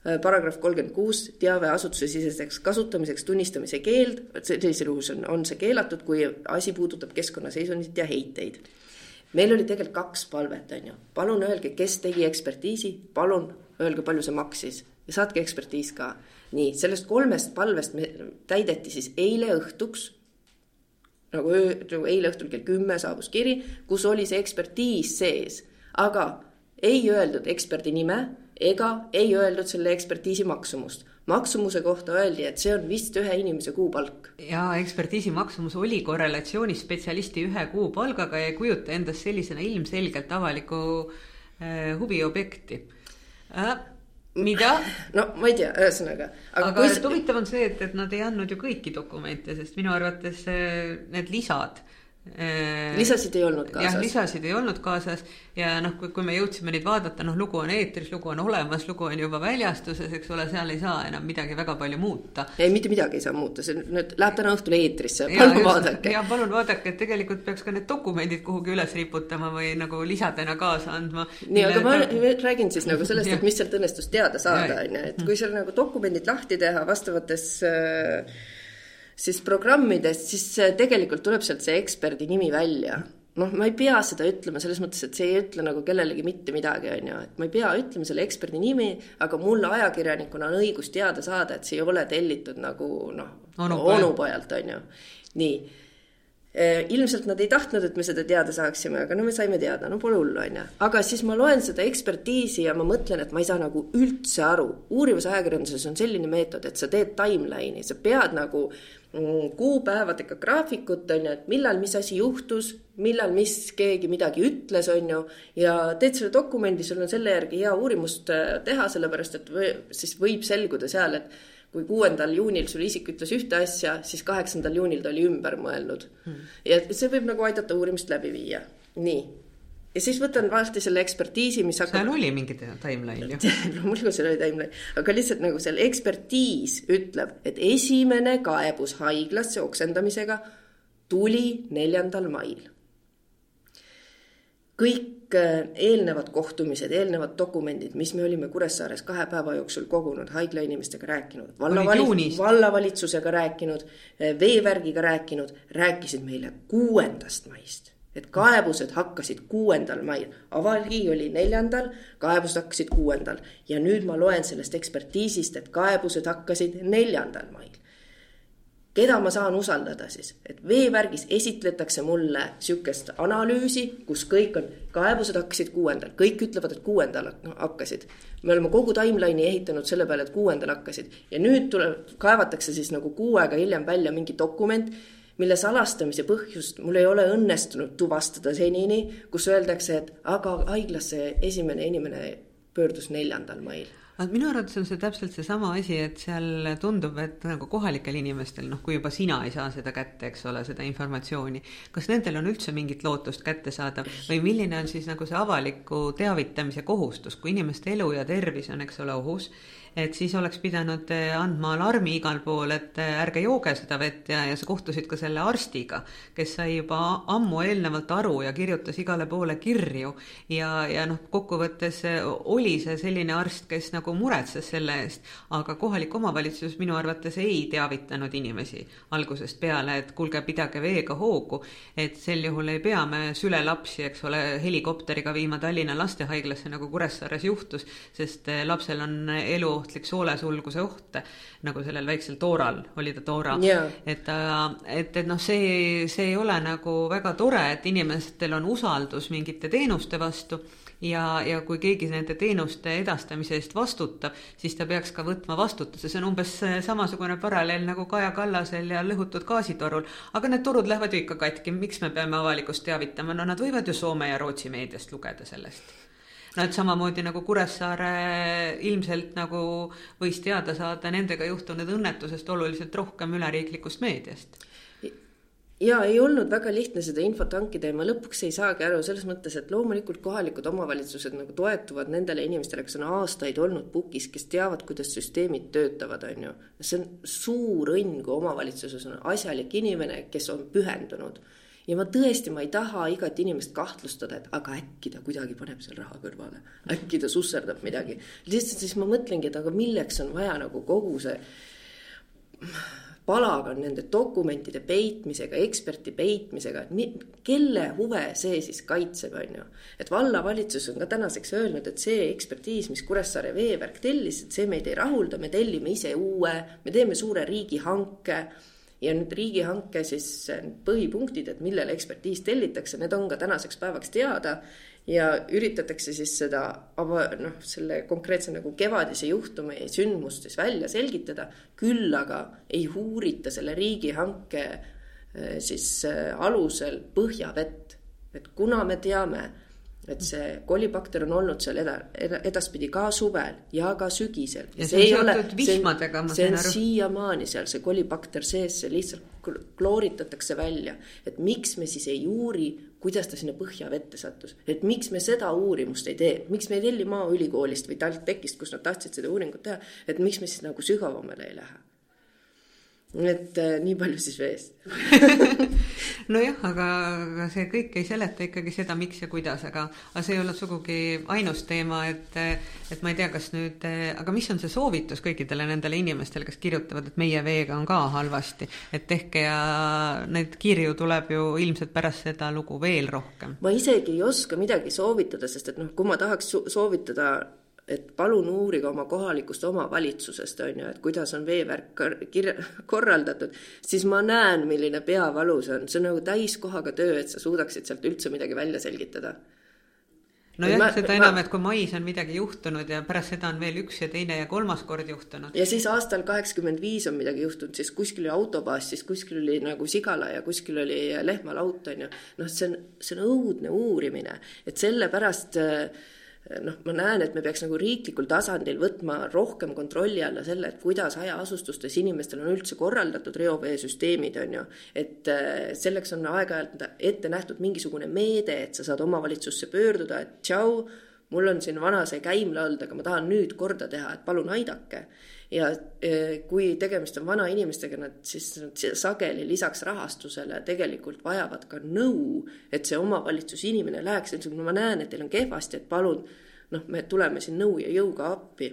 paragrahv kolmkümmend kuus, teave asutusesiseseks kasutamiseks tunnistamise keeld, sellisel juhul on, on see keelatud, kui asi puudutab keskkonnaseisundit ja heiteid. meil oli tegelikult kaks palvet, on ju, palun öelge, kes tegi ekspertiisi, palun öelge, palju see maksis ja saatke ekspertiis ka. nii, sellest kolmest palvest me täideti siis eile õhtuks nagu öö, nagu eile õhtul kell kümme saabus kiri, kus oli see ekspertiis sees, aga ei öeldud eksperdi nime ega ei öeldud selle ekspertiisi maksumust. maksumuse kohta öeldi, et see on vist ühe inimese kuupalk. ja ekspertiisi maksumus oli korrelatsioonis spetsialisti ühe kuupalgaga ja ei kujuta endast sellisena ilmselgelt avalikku äh, huviobjekti äh, mida? no ma ei tea, ühesõnaga. aga, aga kui... huvitav on see, et, et nad ei andnud ju kõiki dokumente, sest minu arvates need lisad Äh, lisasid ei olnud kaasas? jah, lisasid ei olnud kaasas ja noh, kui, kui me jõudsime neid vaadata, noh, lugu on eetris, lugu on olemas, lugu on juba väljastuses, eks ole, seal ei saa enam midagi väga palju muuta. ei, mitte midagi ei saa muuta, see nüüd läheb täna õhtul eetrisse, palun vaadake. ja palun vaadake, et tegelikult peaks ka need dokumendid kuhugi üles riputama või nagu lisadena kaasa andma. nii, aga ma räägin siis nagu sellest, et mis sealt õnnestus teada saada, on ju, et kui seal nagu dokumendid lahti teha vastavates äh, siis programmidest, siis tegelikult tuleb sealt see eksperdi nimi välja. noh, ma ei pea seda ütlema selles mõttes, et see ei ütle nagu kellelegi mitte midagi, on ju, et ma ei pea ütlema selle eksperdi nimi, aga mul ajakirjanikuna on õigus teada saada, et see ei ole tellitud nagu noh, onupojalt, on ju. nii ilmselt nad ei tahtnud, et me seda teada saaksime, aga no me saime teada, no pole hullu, onju. aga siis ma loen seda ekspertiisi ja ma mõtlen, et ma ei saa nagu üldse aru. uurivas ajakirjanduses on selline meetod, et sa teed timeline'i, sa pead nagu kuupäevadega graafikut, on ju, et millal, mis asi juhtus, millal, mis keegi midagi ütles, on ju. ja teed selle dokumendi, sul on selle järgi hea uurimust äh, teha, sellepärast et või, siis võib selguda seal, et kui kuuendal juunil sul isik ütles ühte asja, siis kaheksandal juunil ta oli ümber mõelnud hmm.. ja see võib nagu aidata uurimist läbi viia. nii. Ja siis võtan varsti selle ekspertiisi, mis hakkab. seal oli mingi timeline ju loomulikult seal oli timeline, aga lihtsalt nagu seal ekspertiis ütleb, et esimene kaebus haiglasse oksendamisega tuli neljandal mail. kõik äh, eelnevad kohtumised, eelnevad dokumendid, mis me olime Kuressaares kahe päeva jooksul kogunud, haigla inimestega rääkinud, vallavali-, vallavalitsusega rääkinud, äh, veevärgiga rääkinud, rääkisid meile kuuendast maist et kaebused hakkasid kuuendal mail, avali oli neljandal, kaebused hakkasid kuuendal. Ja nüüd ma loen sellest ekspertiisist, et kaebused hakkasid neljandal mail. Keda ma saan usaldada siis, et veevärgis esitletakse mulle sihukest analüüsi, kus kõik on, kaebused hakkasid kuuendal, kõik ütlevad, et kuuendal hakkasid. me oleme kogu timeline'i ehitanud selle peale, et kuuendal hakkasid. Ja nüüd tuleb, kaevatakse siis nagu kuu aega hiljem välja mingi dokument, mille salastamise põhjust mul ei ole õnnestunud tuvastada senini, kus öeldakse, et aga haiglasse esimene inimene pöördus neljandal mail. Aga minu arvates on see täpselt seesama asi, et seal tundub, et nagu kohalikel inimestel, noh, kui juba sina ei saa seda kätte, eks ole, seda informatsiooni, kas nendel on üldse mingit lootust kätte saada või milline on siis nagu see avaliku teavitamise kohustus, kui inimeste elu ja tervis on, eks ole, ohus et siis oleks pidanud eh, andma alarmi igal pool, et eh, ärge jooge seda vett ja, ja sa kohtusid ka selle arstiga, kes sai juba ammu eelnevalt aru ja kirjutas igale poole kirju. ja, ja noh, kokkuvõttes eh, oli see selline arst, kes nagu muretses selle eest, aga kohalik omavalitsus minu arvates ei teavitanud inimesi algusest peale, et kuulge, pidage veega hoogu, et sel juhul ei pea me sülelapsi, eks ole, helikopteriga viima Tallinna lastehaiglasse, nagu Kuressaares juhtus, sest lapsel on elu ohtlik soolesulguse oht, nagu sellel väiksel tooral, oli ta toora. Yeah.. et, et, et noh, see, see ei ole nagu väga tore, et inimestel on usaldus mingite teenuste vastu ja, ja kui keegi nende teenuste edastamise eest vastutab, siis ta peaks ka võtma vastutuse, see on umbes samasugune paralleel nagu Kaja Kallasel ja lõhutud gaasitorul. aga need torud lähevad ju ikka katki, miks me peame avalikkust teavitama, no nad võivad ju Soome ja Rootsi meediast lugeda sellest no et samamoodi nagu Kuressaare ilmselt nagu võis teada saada nendega juhtunud õnnetusest oluliselt rohkem üleriiklikust meediast ja ei olnud väga lihtne seda infot hankida ja ma lõpuks ei saagi aru selles mõttes, et loomulikult kohalikud omavalitsused nagu toetuvad nendele inimestele, kes on aastaid olnud pukis, kes teavad, kuidas süsteemid töötavad, on ju. see on suur õnn, kui omavalitsuses on asjalik inimene, kes on pühendunud ja ma tõesti, ma ei taha igat inimest kahtlustada, et aga äkki ta kuidagi paneb seal raha kõrvale, äkki ta susserdab midagi. lihtsalt siis ma mõtlengi, et aga milleks on vaja nagu kogu see palagan nende dokumentide peitmisega, eksperti peitmisega, kelle huve see siis kaitseb, on ju. et vallavalitsus on ka tänaseks öelnud, et see ekspertiis, mis Kuressaare veevärk tellis, et see meid ei rahulda, me tellime ise uue, me teeme suure riigihanke ja nüüd riigihanke siis põhipunktid, et millele ekspertiis tellitakse, need on ka tänaseks päevaks teada ja üritatakse siis seda noh, selle konkreetse nagu kevadise juhtumi sündmust siis välja selgitada, küll aga ei uurita selle riigihanke eh, siis eh, alusel põhjavett. et kuna me teame, et see kolibakter on olnud seal eda, edaspidi ka suvel ja ka sügisel. ja see, see on seotud vihmadega, ma sain aru. see on siiamaani seal, see kolibakter sees, see lihtsalt klooritatakse välja. et miks me siis ei uuri, kuidas ta sinna põhjavette sattus, et miks me seda uurimust ei tee, miks me ei telli Maaülikoolist või TalTechist, kus nad tahtsid seda uuringut teha, et miks me siis nagu sügavamale ei lähe et äh, nii palju siis veest nojah, aga, see kõik ei seleta ikkagi seda, miks ja kuidas, aga, aga see ei olnud sugugi ainus teema, et, et ma ei tea, kas nüüd, aga mis on see soovitus kõikidele nendele inimestele, kes kirjutavad, et meie veega on ka halvasti, et tehke ja neid kirju tuleb ju ilmselt pärast seda lugu veel rohkem. ma isegi ei oska midagi soovitada, sest et noh, kui ma tahaks soovitada et palun uurige oma kohalikust omavalitsusest, on ju, et kuidas on veevärk kirja, korraldatud, siis ma näen, milline peavalu see on, see on nagu täiskohaga töö, et sa suudaksid sealt üldse midagi välja selgitada nojah, seda enam, et kui mais on midagi juhtunud ja pärast seda on veel üks ja teine ja kolmas kord juhtunud. ja siis aastal kaheksakümmend viis on midagi juhtunud, siis kuskil oli autobaas, siis kuskil oli nagu sigala ja kuskil oli lehmalaut, on ju. noh, see on, see on õudne uurimine, et sellepärast äh, noh, ma näen, et me peaks nagu riiklikul tasandil võtma rohkem kontrolli alla selle, et kuidas hajaasustustes inimestel on üldse korraldatud reoveesüsteemid, on ju. et äh, selleks on aeg-ajalt ette nähtud mingisugune meede, et sa saad omavalitsusse pöörduda, et tšau, mul on siin vana see käimla olnud, aga ma tahan nüüd korda teha, et palun aidake ja äh, kui tegemist on vanainimestega, nad siis sageli lisaks rahastusele tegelikult vajavad ka nõu, et see omavalitsus inimene läheks, et ma näen, et teil on kehvasti, et palun noh, me tuleme siin nõu ja jõuga appi.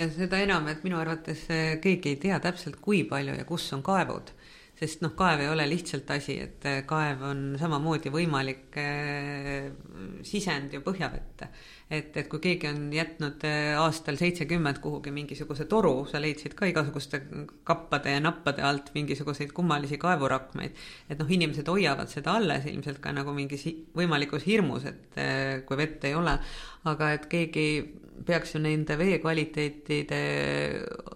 ja seda enam, et minu arvates eh, keegi ei tea täpselt, kui palju ja kus on kaevud sest noh, kaev ei ole lihtsalt asi, et eh, kaev on samamoodi võimalik eh, sisend ju põhjavette. et, et kui keegi on jätnud eh, aastal seitsekümmend kuhugi mingisuguse toru, sa leidsid ka igasuguste kappade ja nappade alt mingisuguseid kummalisi kaevurakmeid, et noh, inimesed hoiavad seda alles ilmselt ka nagu mingis võimalikus hirmus, et kui vett ei ole, aga et keegi peaks ju nende vee kvaliteetide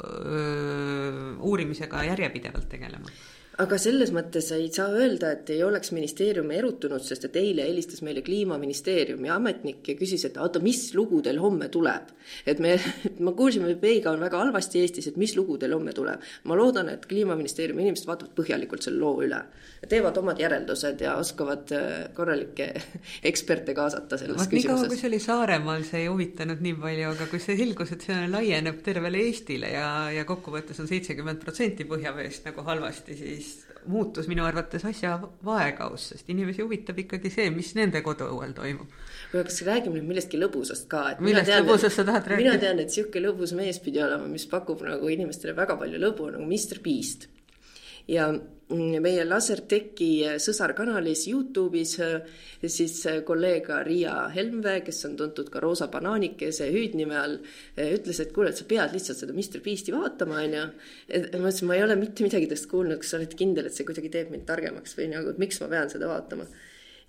öö, uurimisega järjepidevalt tegelema aga selles mõttes ei saa öelda, et ei oleks ministeerium erutunud, sest et eile helistas meile kliimaministeeriumi ametnik ja küsis, et oota, mis lugu teil homme tuleb. et me, me kuulsime, et veiga on väga halvasti Eestis, et mis lugu teil homme tuleb. ma loodan, et kliimaministeeriumi inimesed vaatavad põhjalikult selle loo üle, teevad omad järeldused ja oskavad äh, korralikke eksperte kaasata selles Vaat küsimuses. kui see oli Saaremaal, see ei huvitanud nii palju, aga kui see selgus, et see laieneb tervele Eestile ja, ja kokkuvõttes on seitsekümmend protsenti põhjaveest nagu halvasti, siis muutus minu arvates asja vaegaus, sest inimesi huvitab ikkagi see, mis nende koduõuel toimub. kuule, kas räägime nüüd millestki lõbusast ka, et millest lõbusast sa tahad rääkida? mina tean, et niisugune lõbus mees pidi olema, mis pakub nagu inimestele väga palju lõbu, nagu Mr Beast. ja meie Lasertechi sõsarkanalis Youtube'is siis kolleeg Riia Helmvee, kes on tuntud ka Roosa banaanikese hüüdnime all, ütles, et kuule, et sa pead lihtsalt seda Mr Beast'i vaatama, onju. ma ütlesin, ma ei ole mitte midagi tast kuulnud, kas sa oled kindel, et see kuidagi teeb mind targemaks või nagu, et miks ma pean seda vaatama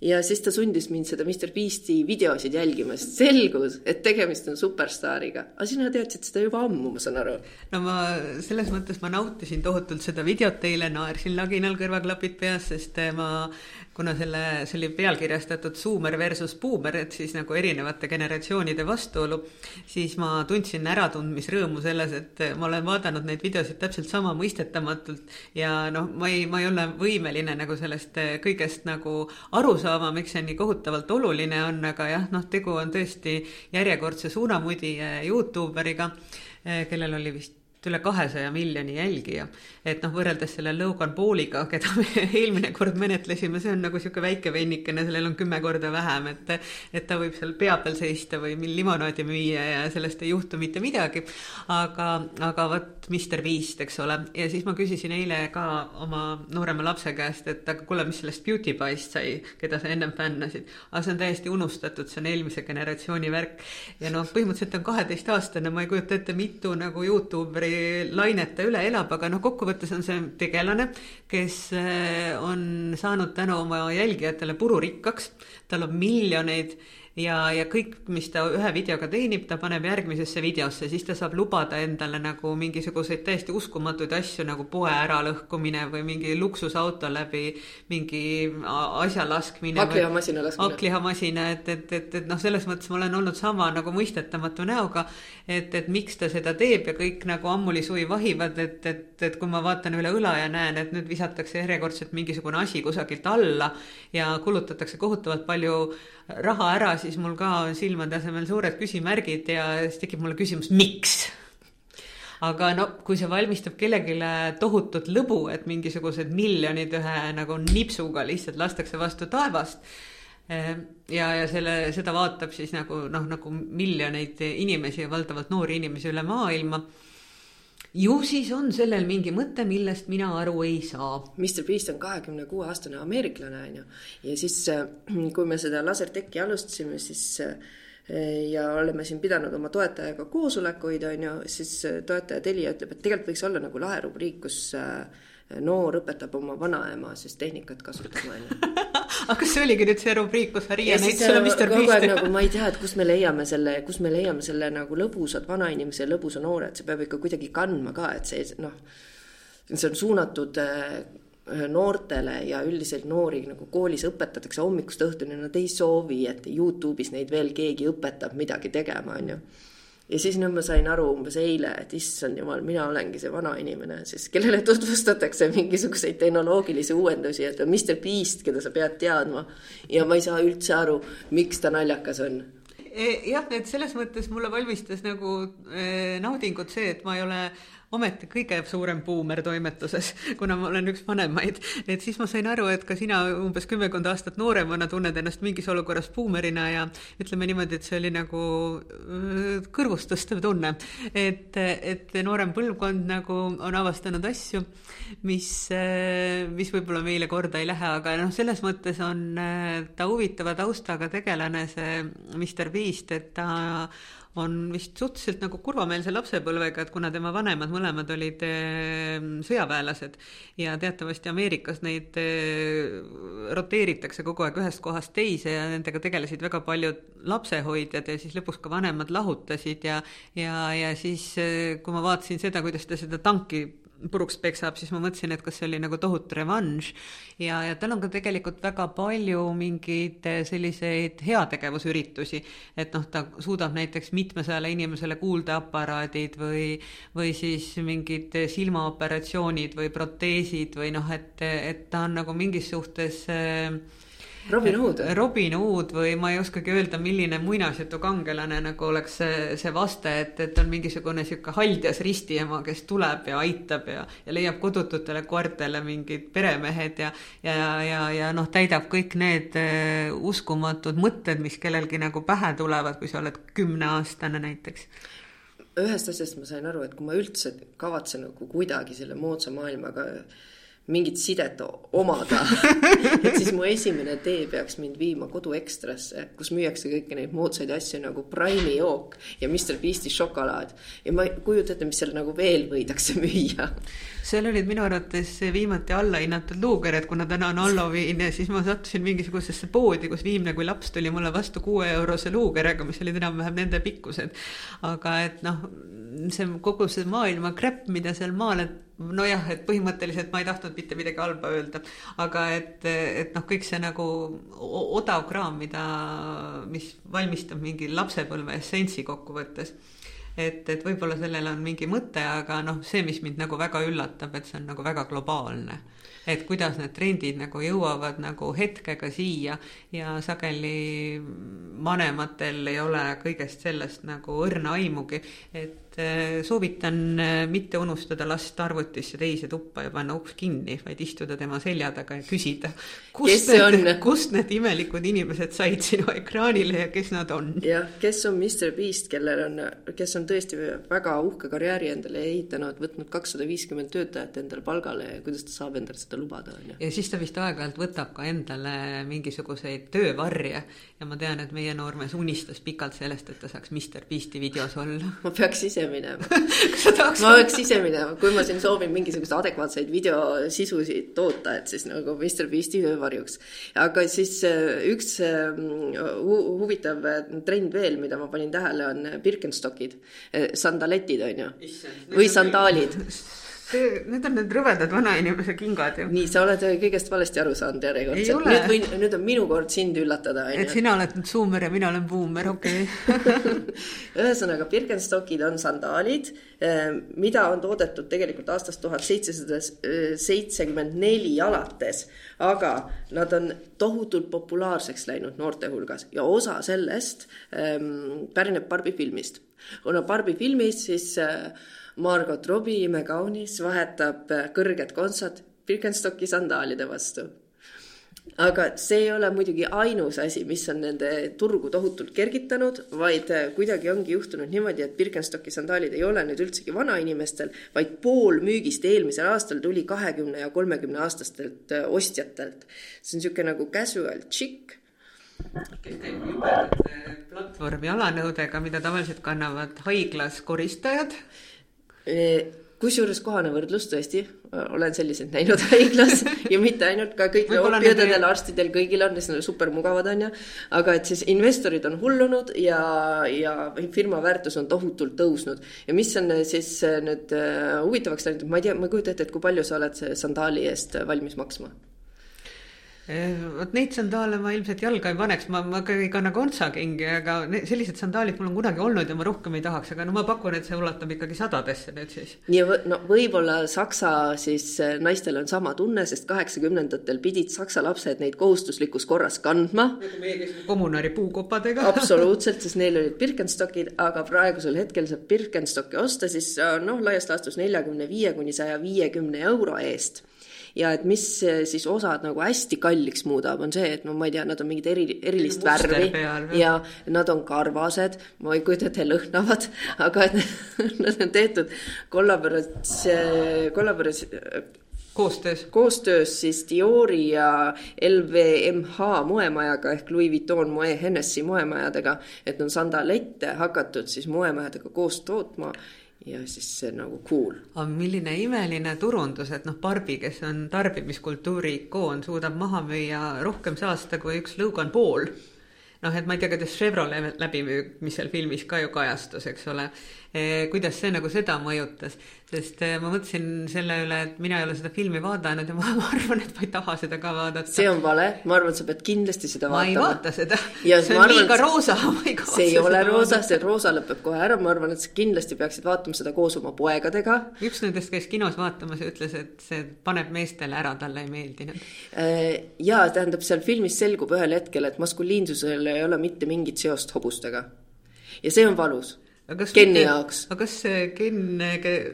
ja siis ta sundis mind seda Mr Beast'i videosid jälgima, sest selgus, et tegemist on superstaariga. aga sina teadsid seda juba ammu, ma saan aru. no ma selles mõttes ma nautisin tohutult seda videot eile, naersin laginal kõrvaklapid peas, sest ma kuna selle, see oli pealkirjastatud Zoomer versus Boomer, et siis nagu erinevate generatsioonide vastuolu, siis ma tundsin äratundmisrõõmu selles, et ma olen vaadanud neid videosid täpselt sama mõistetamatult ja noh, ma ei, ma ei ole võimeline nagu sellest kõigest nagu aru saama, miks see nii kohutavalt oluline on, aga jah, noh, tegu on tõesti järjekordse suunamudi Youtuberiga, kellel oli vist üle kahesaja miljoni jälgija. et noh, võrreldes selle Logan Pauliga, keda me eelmine kord menetlesime, see on nagu niisugune väike vennikene, sellel on kümme korda vähem, et et ta võib seal pea peal seista või limonaadi müüa ja sellest ei juhtu mitte midagi. aga, aga vot Mr Beast, eks ole, ja siis ma küsisin eile ka oma noorema lapse käest, et aga kuule, mis sellest Beauty Pie'st sai, keda sa ennem fännasid. aga see on täiesti unustatud, see on eelmise generatsiooni värk. ja noh, põhimõtteliselt on kaheteistaastane, ma ei kujuta ette, mitu nagu Youtuberi lainet ta üle elab, aga noh, kokkuvõttes on see tegelane, kes eh, on saanud tänu oma jälgijatele pururikkaks, tal on miljoneid ja, ja kõik, mis ta ühe videoga teenib, ta paneb järgmisesse videosse, siis ta saab lubada endale nagu mingisuguseid täiesti uskumatuid asju nagu poe äralõhkumine või mingi luksusauto läbi mingi asja laskmine. haklihamasina laskmine. haklihamasina, et, et, et, et noh, selles mõttes ma olen olnud sama nagu mõistetamatu näoga, et, et miks ta seda teeb ja kõik nagu ammuli suvi vahivad, et, et, et kui ma vaatan üle õla ja näen, et nüüd visatakse järjekordselt mingisugune asi kusagilt alla ja kulutatakse kohutavalt palju raha ära, siis mul ka on silmade asemel suured küsimärgid ja siis tekib mulle küsimus, miks? aga no kui see valmistab kellelegi tohutut lõbu, et mingisugused miljonid ühe nagu nipsuga lihtsalt lastakse vastu taevast eh, ja, ja selle, seda vaatab siis nagu noh, nagu miljoneid inimesi ja valdavalt noori inimesi üle maailma ju siis on sellel mingi mõte, millest mina aru ei saa. Mr Beast on kahekümne kuue aastane ameeriklane, on ju. ja siis, äh, kui me seda lasertekki alustasime, siis äh, ja oleme siin pidanud oma toetajaga koosolekuid, on ju, siis äh, toetaja Telia ütleb, et tegelikult võiks olla nagu lahe rubriik, kus noor õpetab oma vanaema siis tehnikat kasutama, on ju aga kas see oligi nüüd see rubriik, kus Maria näitas sulle Mr Beast'i? nagu ma ei tea, et kust me leiame selle, kus me leiame selle nagu lõbusad vanainimese ja lõbusa noore, et see peab ikka kuidagi kandma ka, et see noh, see on suunatud äh, noortele ja üldiselt noori nagu koolis õpetatakse hommikust õhtuni, nad ei soovi, et Youtube'is neid veel keegi õpetab midagi tegema, on ju ja siis nüüd ma sain aru umbes eile, et issand jumal, mina olengi see vana inimene, siis kellele tutvustatakse mingisuguseid tehnoloogilisi uuendusi, et on Mr Beast, keda sa pead teadma. ja ma ei saa üldse aru, miks ta naljakas on e, jah, et selles mõttes mulle valmistas nagu eh, naudingut see, et ma ei ole ometi kõige suurem buumer toimetuses, kuna ma olen üks vanemaid, et siis ma sain aru, et ka sina umbes kümmekond aastat nooremana tunned ennast mingis olukorras buumerina ja ütleme niimoodi, et see oli nagu äh, kõrvust tõstev tunne. et, et noorem põlvkond nagu on avastanud asju, mis, äh, mis võib-olla meile korda ei lähe, aga noh, selles mõttes on äh, ta huvitava taustaga tegelane, see Mr Beast, et ta on vist suhteliselt nagu kurvameelse lapsepõlvega, et kuna tema vanemad mõlemad olid ehm, sõjaväelased ja teatavasti Ameerikas neid ehm, roteeritakse kogu aeg ühest kohast teise ja nendega tegelesid väga paljud lapsehoidjad ja siis lõpuks ka vanemad lahutasid ja ja, ja siis, ehm, kui ma vaatasin seda, kuidas ta seda tanki puruks peksab, siis ma mõtlesin, et kas see oli nagu tohutu revanš. Ja, ja tal on ka tegelikult väga palju mingeid selliseid heategevusüritusi, et noh, ta suudab näiteks mitmesajale inimesele kuuldeaparaadid või, või siis mingid silmaoperatsioonid või proteesid või noh, et, et ta on nagu mingis suhtes äh, Robin Hood. Robin Hood või ma ei oskagi öelda, milline muinasjutu kangelane nagu oleks see, see vaste, et, et on mingisugune sihuke haldjas ristiema, kes tuleb ja aitab ja, ja leiab kodututele koertele mingid peremehed ja, ja, ja, ja noh, täidab kõik need uh, uskumatud mõtted, mis kellelgi nagu pähe tulevad, kui sa oled kümneaastane näiteks ühest asjast ma sain aru, et kui ma üldse kavatsen nagu kuidagi selle moodsa maailmaga mingit sidet omada et siis mu esimene tee peaks mind viima Kodu Ekstrasse, kus müüakse kõiki neid moodsaid asju nagu Prime'i jook ja Mr Beast'i šokolaad. ja ma ei kujuta ette, mis seal nagu veel võidakse müüa. seal olid minu arvates viimati allahinnatud luukered, kuna täna on Halloween ja siis ma sattusin mingisugusesse poodi, kus viimne kui laps tuli mulle vastu kuue eurose luukerega, mis olid enam-vähem nende pikkused. aga et noh, see kogu see maailma kräpp, mida seal maal, et nojah, et põhimõtteliselt ma ei tahtnud mitte midagi halba öelda, aga et, et noh, kõik see nagu odav kraam, mida, mis valmistab mingi lapsepõlve essentsi kokkuvõttes. et, et võib-olla sellel on mingi mõte, aga noh, see, mis mind nagu väga üllatab, et see on nagu väga globaalne et kuidas need trendid nagu jõuavad nagu hetkega siia ja sageli vanematel ei ole kõigest sellest nagu õrna aimugi, et et äh, soovitan äh, mitte unustada last arvutisse teise tuppa ja panna uks kinni, vaid istuda tema selja taga ja küsida, kust need, kust need imelikud inimesed said sinu ekraanile ja kes nad on? jah, kes on Mr Beast, kellel on, kes on tõesti väga uhke karjääri endale ehitanud, võtnud kakssada viiskümmend töötajat endale palgale ja kuidas ta saab endale seda lubada, on ju. ja siis ta vist aeg-ajalt võtab ka endale mingisuguseid töövarje ja ma tean, et meie noormees unistas pikalt sellest, et ta saaks Mr Beasti videos olla. ma peaks ise minema ma peaks ise minema, kui ma siin soovin mingisuguseid adekvaatseid videosisusid toota, et siis nagu Mr Beasti öövarjuks. aga siis äh, üks äh, hu huvitav äh, trend veel, mida ma panin tähele, on Birkenstockid, sandaletid on ju, või sandaalid Need on need rõvedad vanainimese kingad ju. nii, sa oled kõigest valesti aru saanud järjekordselt. nüüd võin, nüüd on minu kord sind üllatada. et sina oled nüüd suumer ja mina olen buumer, okei okay. ühesõnaga, Birkenstockid on sandaalid, mida on toodetud tegelikult aastast tuhat seitsesada seitsekümmend neli alates, aga nad on tohutult populaarseks läinud noorte hulgas ja osa sellest ähm, pärineb Barbi filmist. kuna Barbi filmis siis äh, Margot Robbie, imekaunis, vahetab kõrged kontsad Birkenstocki sandaalide vastu. Aga see ei ole muidugi ainus asi, mis on nende turgu tohutult kergitanud, vaid kuidagi ongi juhtunud niimoodi, et Birkenstocki sandaalid ei ole nüüd üldsegi vanainimestel, vaid pool müügist eelmisel aastal tuli kahekümne ja kolmekümne aastastelt ostjatelt. see on niisugune nagu casual chic kes käib jubedate platvormi alanõudega, mida tavaliselt kannavad haiglas koristajad kusjuures kohane võrdlus tõesti, olen selliseid näinud haiglas ja mitte ainult, ka kõik oopiadel, arstidel, kõigil on, sest nad super mugavad on ju. aga et siis investorid on hullunud ja, ja firma väärtus on tohutult tõusnud. ja mis on siis nüüd äh, huvitavaks läinud, ma ei tea, ma ei kujuta ette, et kui palju sa oled sandaali eest valmis maksma Eh, vot neid sandaale ma ilmselt jalga ei paneks, ma, ma ei kanna kontsakingi, aga sellised sandaalid mul on kunagi olnud ja ma rohkem ei tahaks, aga no ma pakun, et see ulatub ikkagi sadadesse nüüd siis. ja no võib-olla Saksa siis eh, naistel on sama tunne, sest kaheksakümnendatel pidid Saksa lapsed neid kohustuslikus korras kandma. nagu kommunaari puukopadega absoluutselt, sest neil olid Birkenstockid, aga praegusel hetkel saab Birkenstocki osta siis noh, laias laastus neljakümne viie kuni saja viiekümne euro eest ja et mis siis osad nagu hästi kalliks muudab, on see, et no ma ei tea, nad on mingit eri, erilist värvi. peal, ja nad on karvased, ma ei kujuta ette, lõhnavad, aga et nad on tehtud kollaborats-, kollaborats-, koostöös? koostöös siis Diori ja LVMH moemajaga ehk Louis Vuitton Moe Hennessy moemajadega, et on sandalette hakatud siis moemajadega koos tootma ja siis see nagu cool. aga milline imeline turundus, et noh, Barbi, kes on tarbimiskultuuri ikoon, suudab maha müüa rohkem saasta kui üks Logan Paul. noh, et ma ei tea, kuidas Chevrolet läbi müüb, mis seal filmis ka ju kajastus, eks ole kuidas see nagu seda mõjutas, sest eh, ma mõtlesin selle üle, et mina ei ole seda filmi vaadanud ja ma arvan, et ma ei taha seda ka vaadata. see on vale, ma arvan, et sa pead kindlasti seda ma vaatama. ma ei vaata seda, see on liiga roosa, ma ei kavatse see ei ole roosa, see roosa lõpeb kohe ära, ma arvan, et sa kindlasti peaksid vaatama seda koos oma poegadega. üks nendest käis kinos vaatamas ja ütles, et see paneb meestele ära, talle ei meeldinud. Eh, ja tähendab, seal filmis selgub ühel hetkel, et maskuliinsusel ei ole mitte mingit seost hobustega. ja see on valus Kenni jaoks. aga kas see Ken,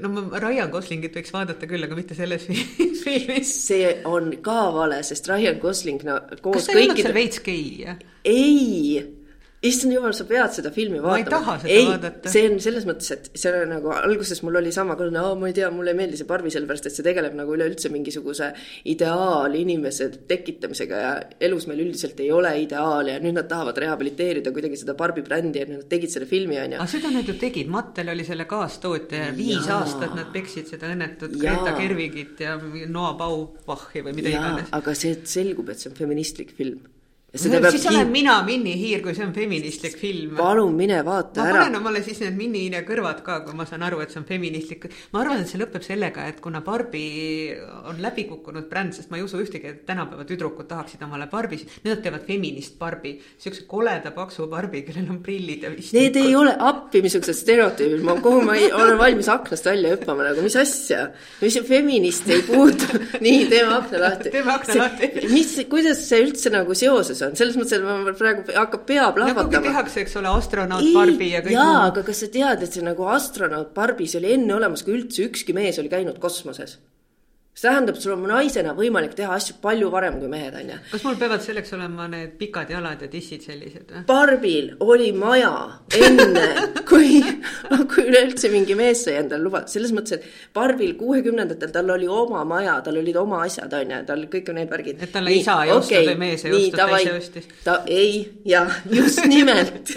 no ma Ryan Goslingit võiks vaadata küll, aga mitte selles filmis. see on ka vale, sest Ryan Gosling no, koos kas see kõikide... ei olnud seal veits gei? ei issand jumal, sa pead seda filmi vaatama. ma ei taha seda ei, vaadata. see on selles mõttes, et see on nagu alguses mul oli sama ka, no ma ei tea, mulle ei meeldi see Barbi sellepärast, et see tegeleb nagu üleüldse mingisuguse ideaalinimese tekitamisega ja elus meil üldiselt ei ole ideaali ja nüüd nad tahavad rehabiliteerida kuidagi seda Barbi brändi ja nad tegid selle filmi onju. aga seda nad ju tegid, Mattel oli selle kaastootja ja viis ja. aastat nad peksid seda õnnetut Greta Gerwigit ja Noa Baubachi või mida ja, iganes. aga see selgub, et see on feministlik film No, siis olen mina Minni Hiir, kui see on feministlik film. palun mine vaata ma ära. ma panen omale siis need Minni Hiire kõrvad ka, kui ma saan aru, et see on feministlik. ma arvan, et see lõpeb sellega, et kuna Barbi on läbi kukkunud bränd, sest ma ei usu ühtegi, et tänapäeva tüdrukud tahaksid omale Barbi, nad teevad feminist Barbi, siukse koleda paksu Barbi, kellel on prillid ja vist. Need ei ole appi, missugused stereotüübid, ma, kuhu ma ei, olen valmis aknast välja hüppama nagu, mis asja, mis feminist ei puutu nii, teeme akna lahti. teeme akna lahti. mis, kuidas see üldse nagu seoses tegelikkuses on, selles mõttes, et ma praegu hakkab pea plahvatama. tehakse, eks ole, astronaut Barbi ja kõik jaa, muu. aga kas sa tead, et see nagu astronaut Barbis oli enne olemas, kui üldse ükski mees oli käinud kosmoses? See tähendab, sul on naisena võimalik teha asju palju varem kui mehed, on ju. kas mul peavad selleks olema need pikad jalad ja tissid sellised või? Barbil oli maja enne, kui, kui üleüldse mingi mees sai endale lubada, selles mõttes, et Barbil kuuekümnendatel tal oli oma maja, tal olid oma asjad, on ju, tal kõik need värgid. Et talle isa ei ostnud või mees ei ostnud, ta ise ostis. ta ei, jah, just nimelt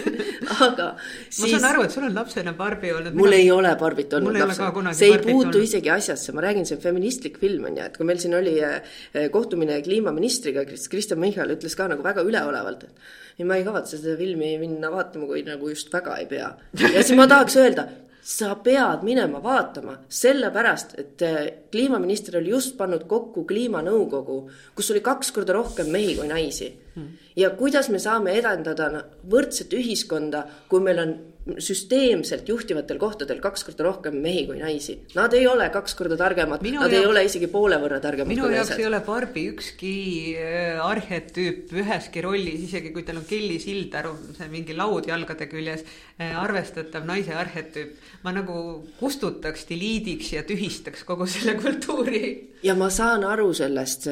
aga siis... ma saan aru, et sul on lapsena Barbi olnud. mul mina... ei ole Barbit olnud lapsena. see ei puutu olnud. isegi asjasse, ma räägin, see on feministlik film film on ju, et kui meil siin oli eh, kohtumine kliimaministriga, Kristen Michal ütles ka nagu väga üleolevalt, et ei, ma ei kavatse seda filmi minna vaatama, kui nagu just väga ei pea. ja siis ma tahaks öelda, sa pead minema vaatama, sellepärast et eh, kliimaminister oli just pannud kokku kliimanõukogu, kus oli kaks korda rohkem mehi kui naisi hmm.. ja kuidas me saame edendada võrdset ühiskonda, kui meil on süsteemselt juhtivatel kohtadel kaks korda rohkem mehi kui naisi. Nad ei ole kaks korda targemad, nad jaoks, ei ole isegi poole võrra targemad minu jaoks ei ole Barbi ükski äh, arhetüüp üheski rollis, isegi kui tal on Kelly Sildaru, see mingi laud jalgade küljes, äh, arvestatav naise arhetüüp. ma nagu kustutaks, deliidiks ja tühistaks kogu selle kultuuri. ja ma saan aru sellest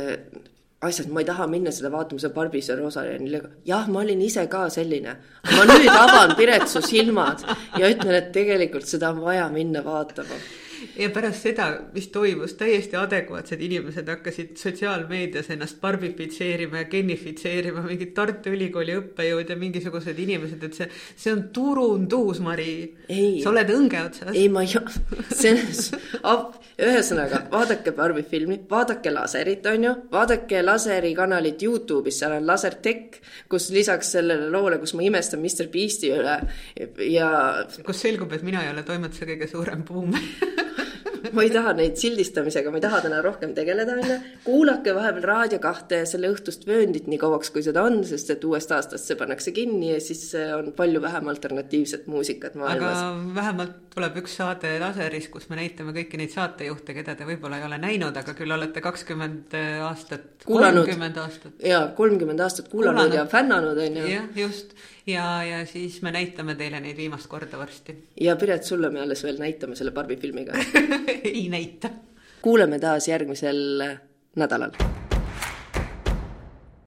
asjad, ma ei taha minna seda vaatama, see Barbie Rosaline, jah, ma olin ise ka selline. ma nüüd avan Piret su silmad ja ütlen, et tegelikult seda on vaja minna vaatama ja pärast seda, mis toimus, täiesti adekvaatsed inimesed hakkasid sotsiaalmeedias ennast barbifitseerima ja genifitseerima, mingid Tartu Ülikooli õppejõud ja mingisugused inimesed, et see, see on turundus, Mari. sa oled õnge otsas. ei, ma ei, see on, ühesõnaga, vaadake Barbi filmi, vaadake laserit, on ju, vaadake laseri kanalit Youtube'is, seal on Lasertech, kus lisaks sellele loole, kus ma imestan Mr Beast'i üle ja. kus selgub, et mina ei ole toimetuse kõige suurem buumer ma ei taha neid sildistamisega, ma ei taha täna rohkem tegeleda, onju. kuulake vahepeal Raadio kahte ja selle õhtust vööndit nii kauaks, kui seda on, sest et uuest aastast see pannakse kinni ja siis on palju vähem alternatiivset muusikat maailmas. aga vähemalt tuleb üks saade laseris, kus me näitame kõiki neid saatejuhte, keda te võib-olla ei ole näinud, aga küll olete kakskümmend aastat, kolmkümmend aastat. jaa, kolmkümmend aastat kuulanud, kuulanud ja fännanud, onju. jah, just ja, ja siis me näitame teile neid viimast korda varsti. ja Piret, sulle me alles veel näitame selle Barbi filmiga ei näita. kuuleme taas järgmisel nädalal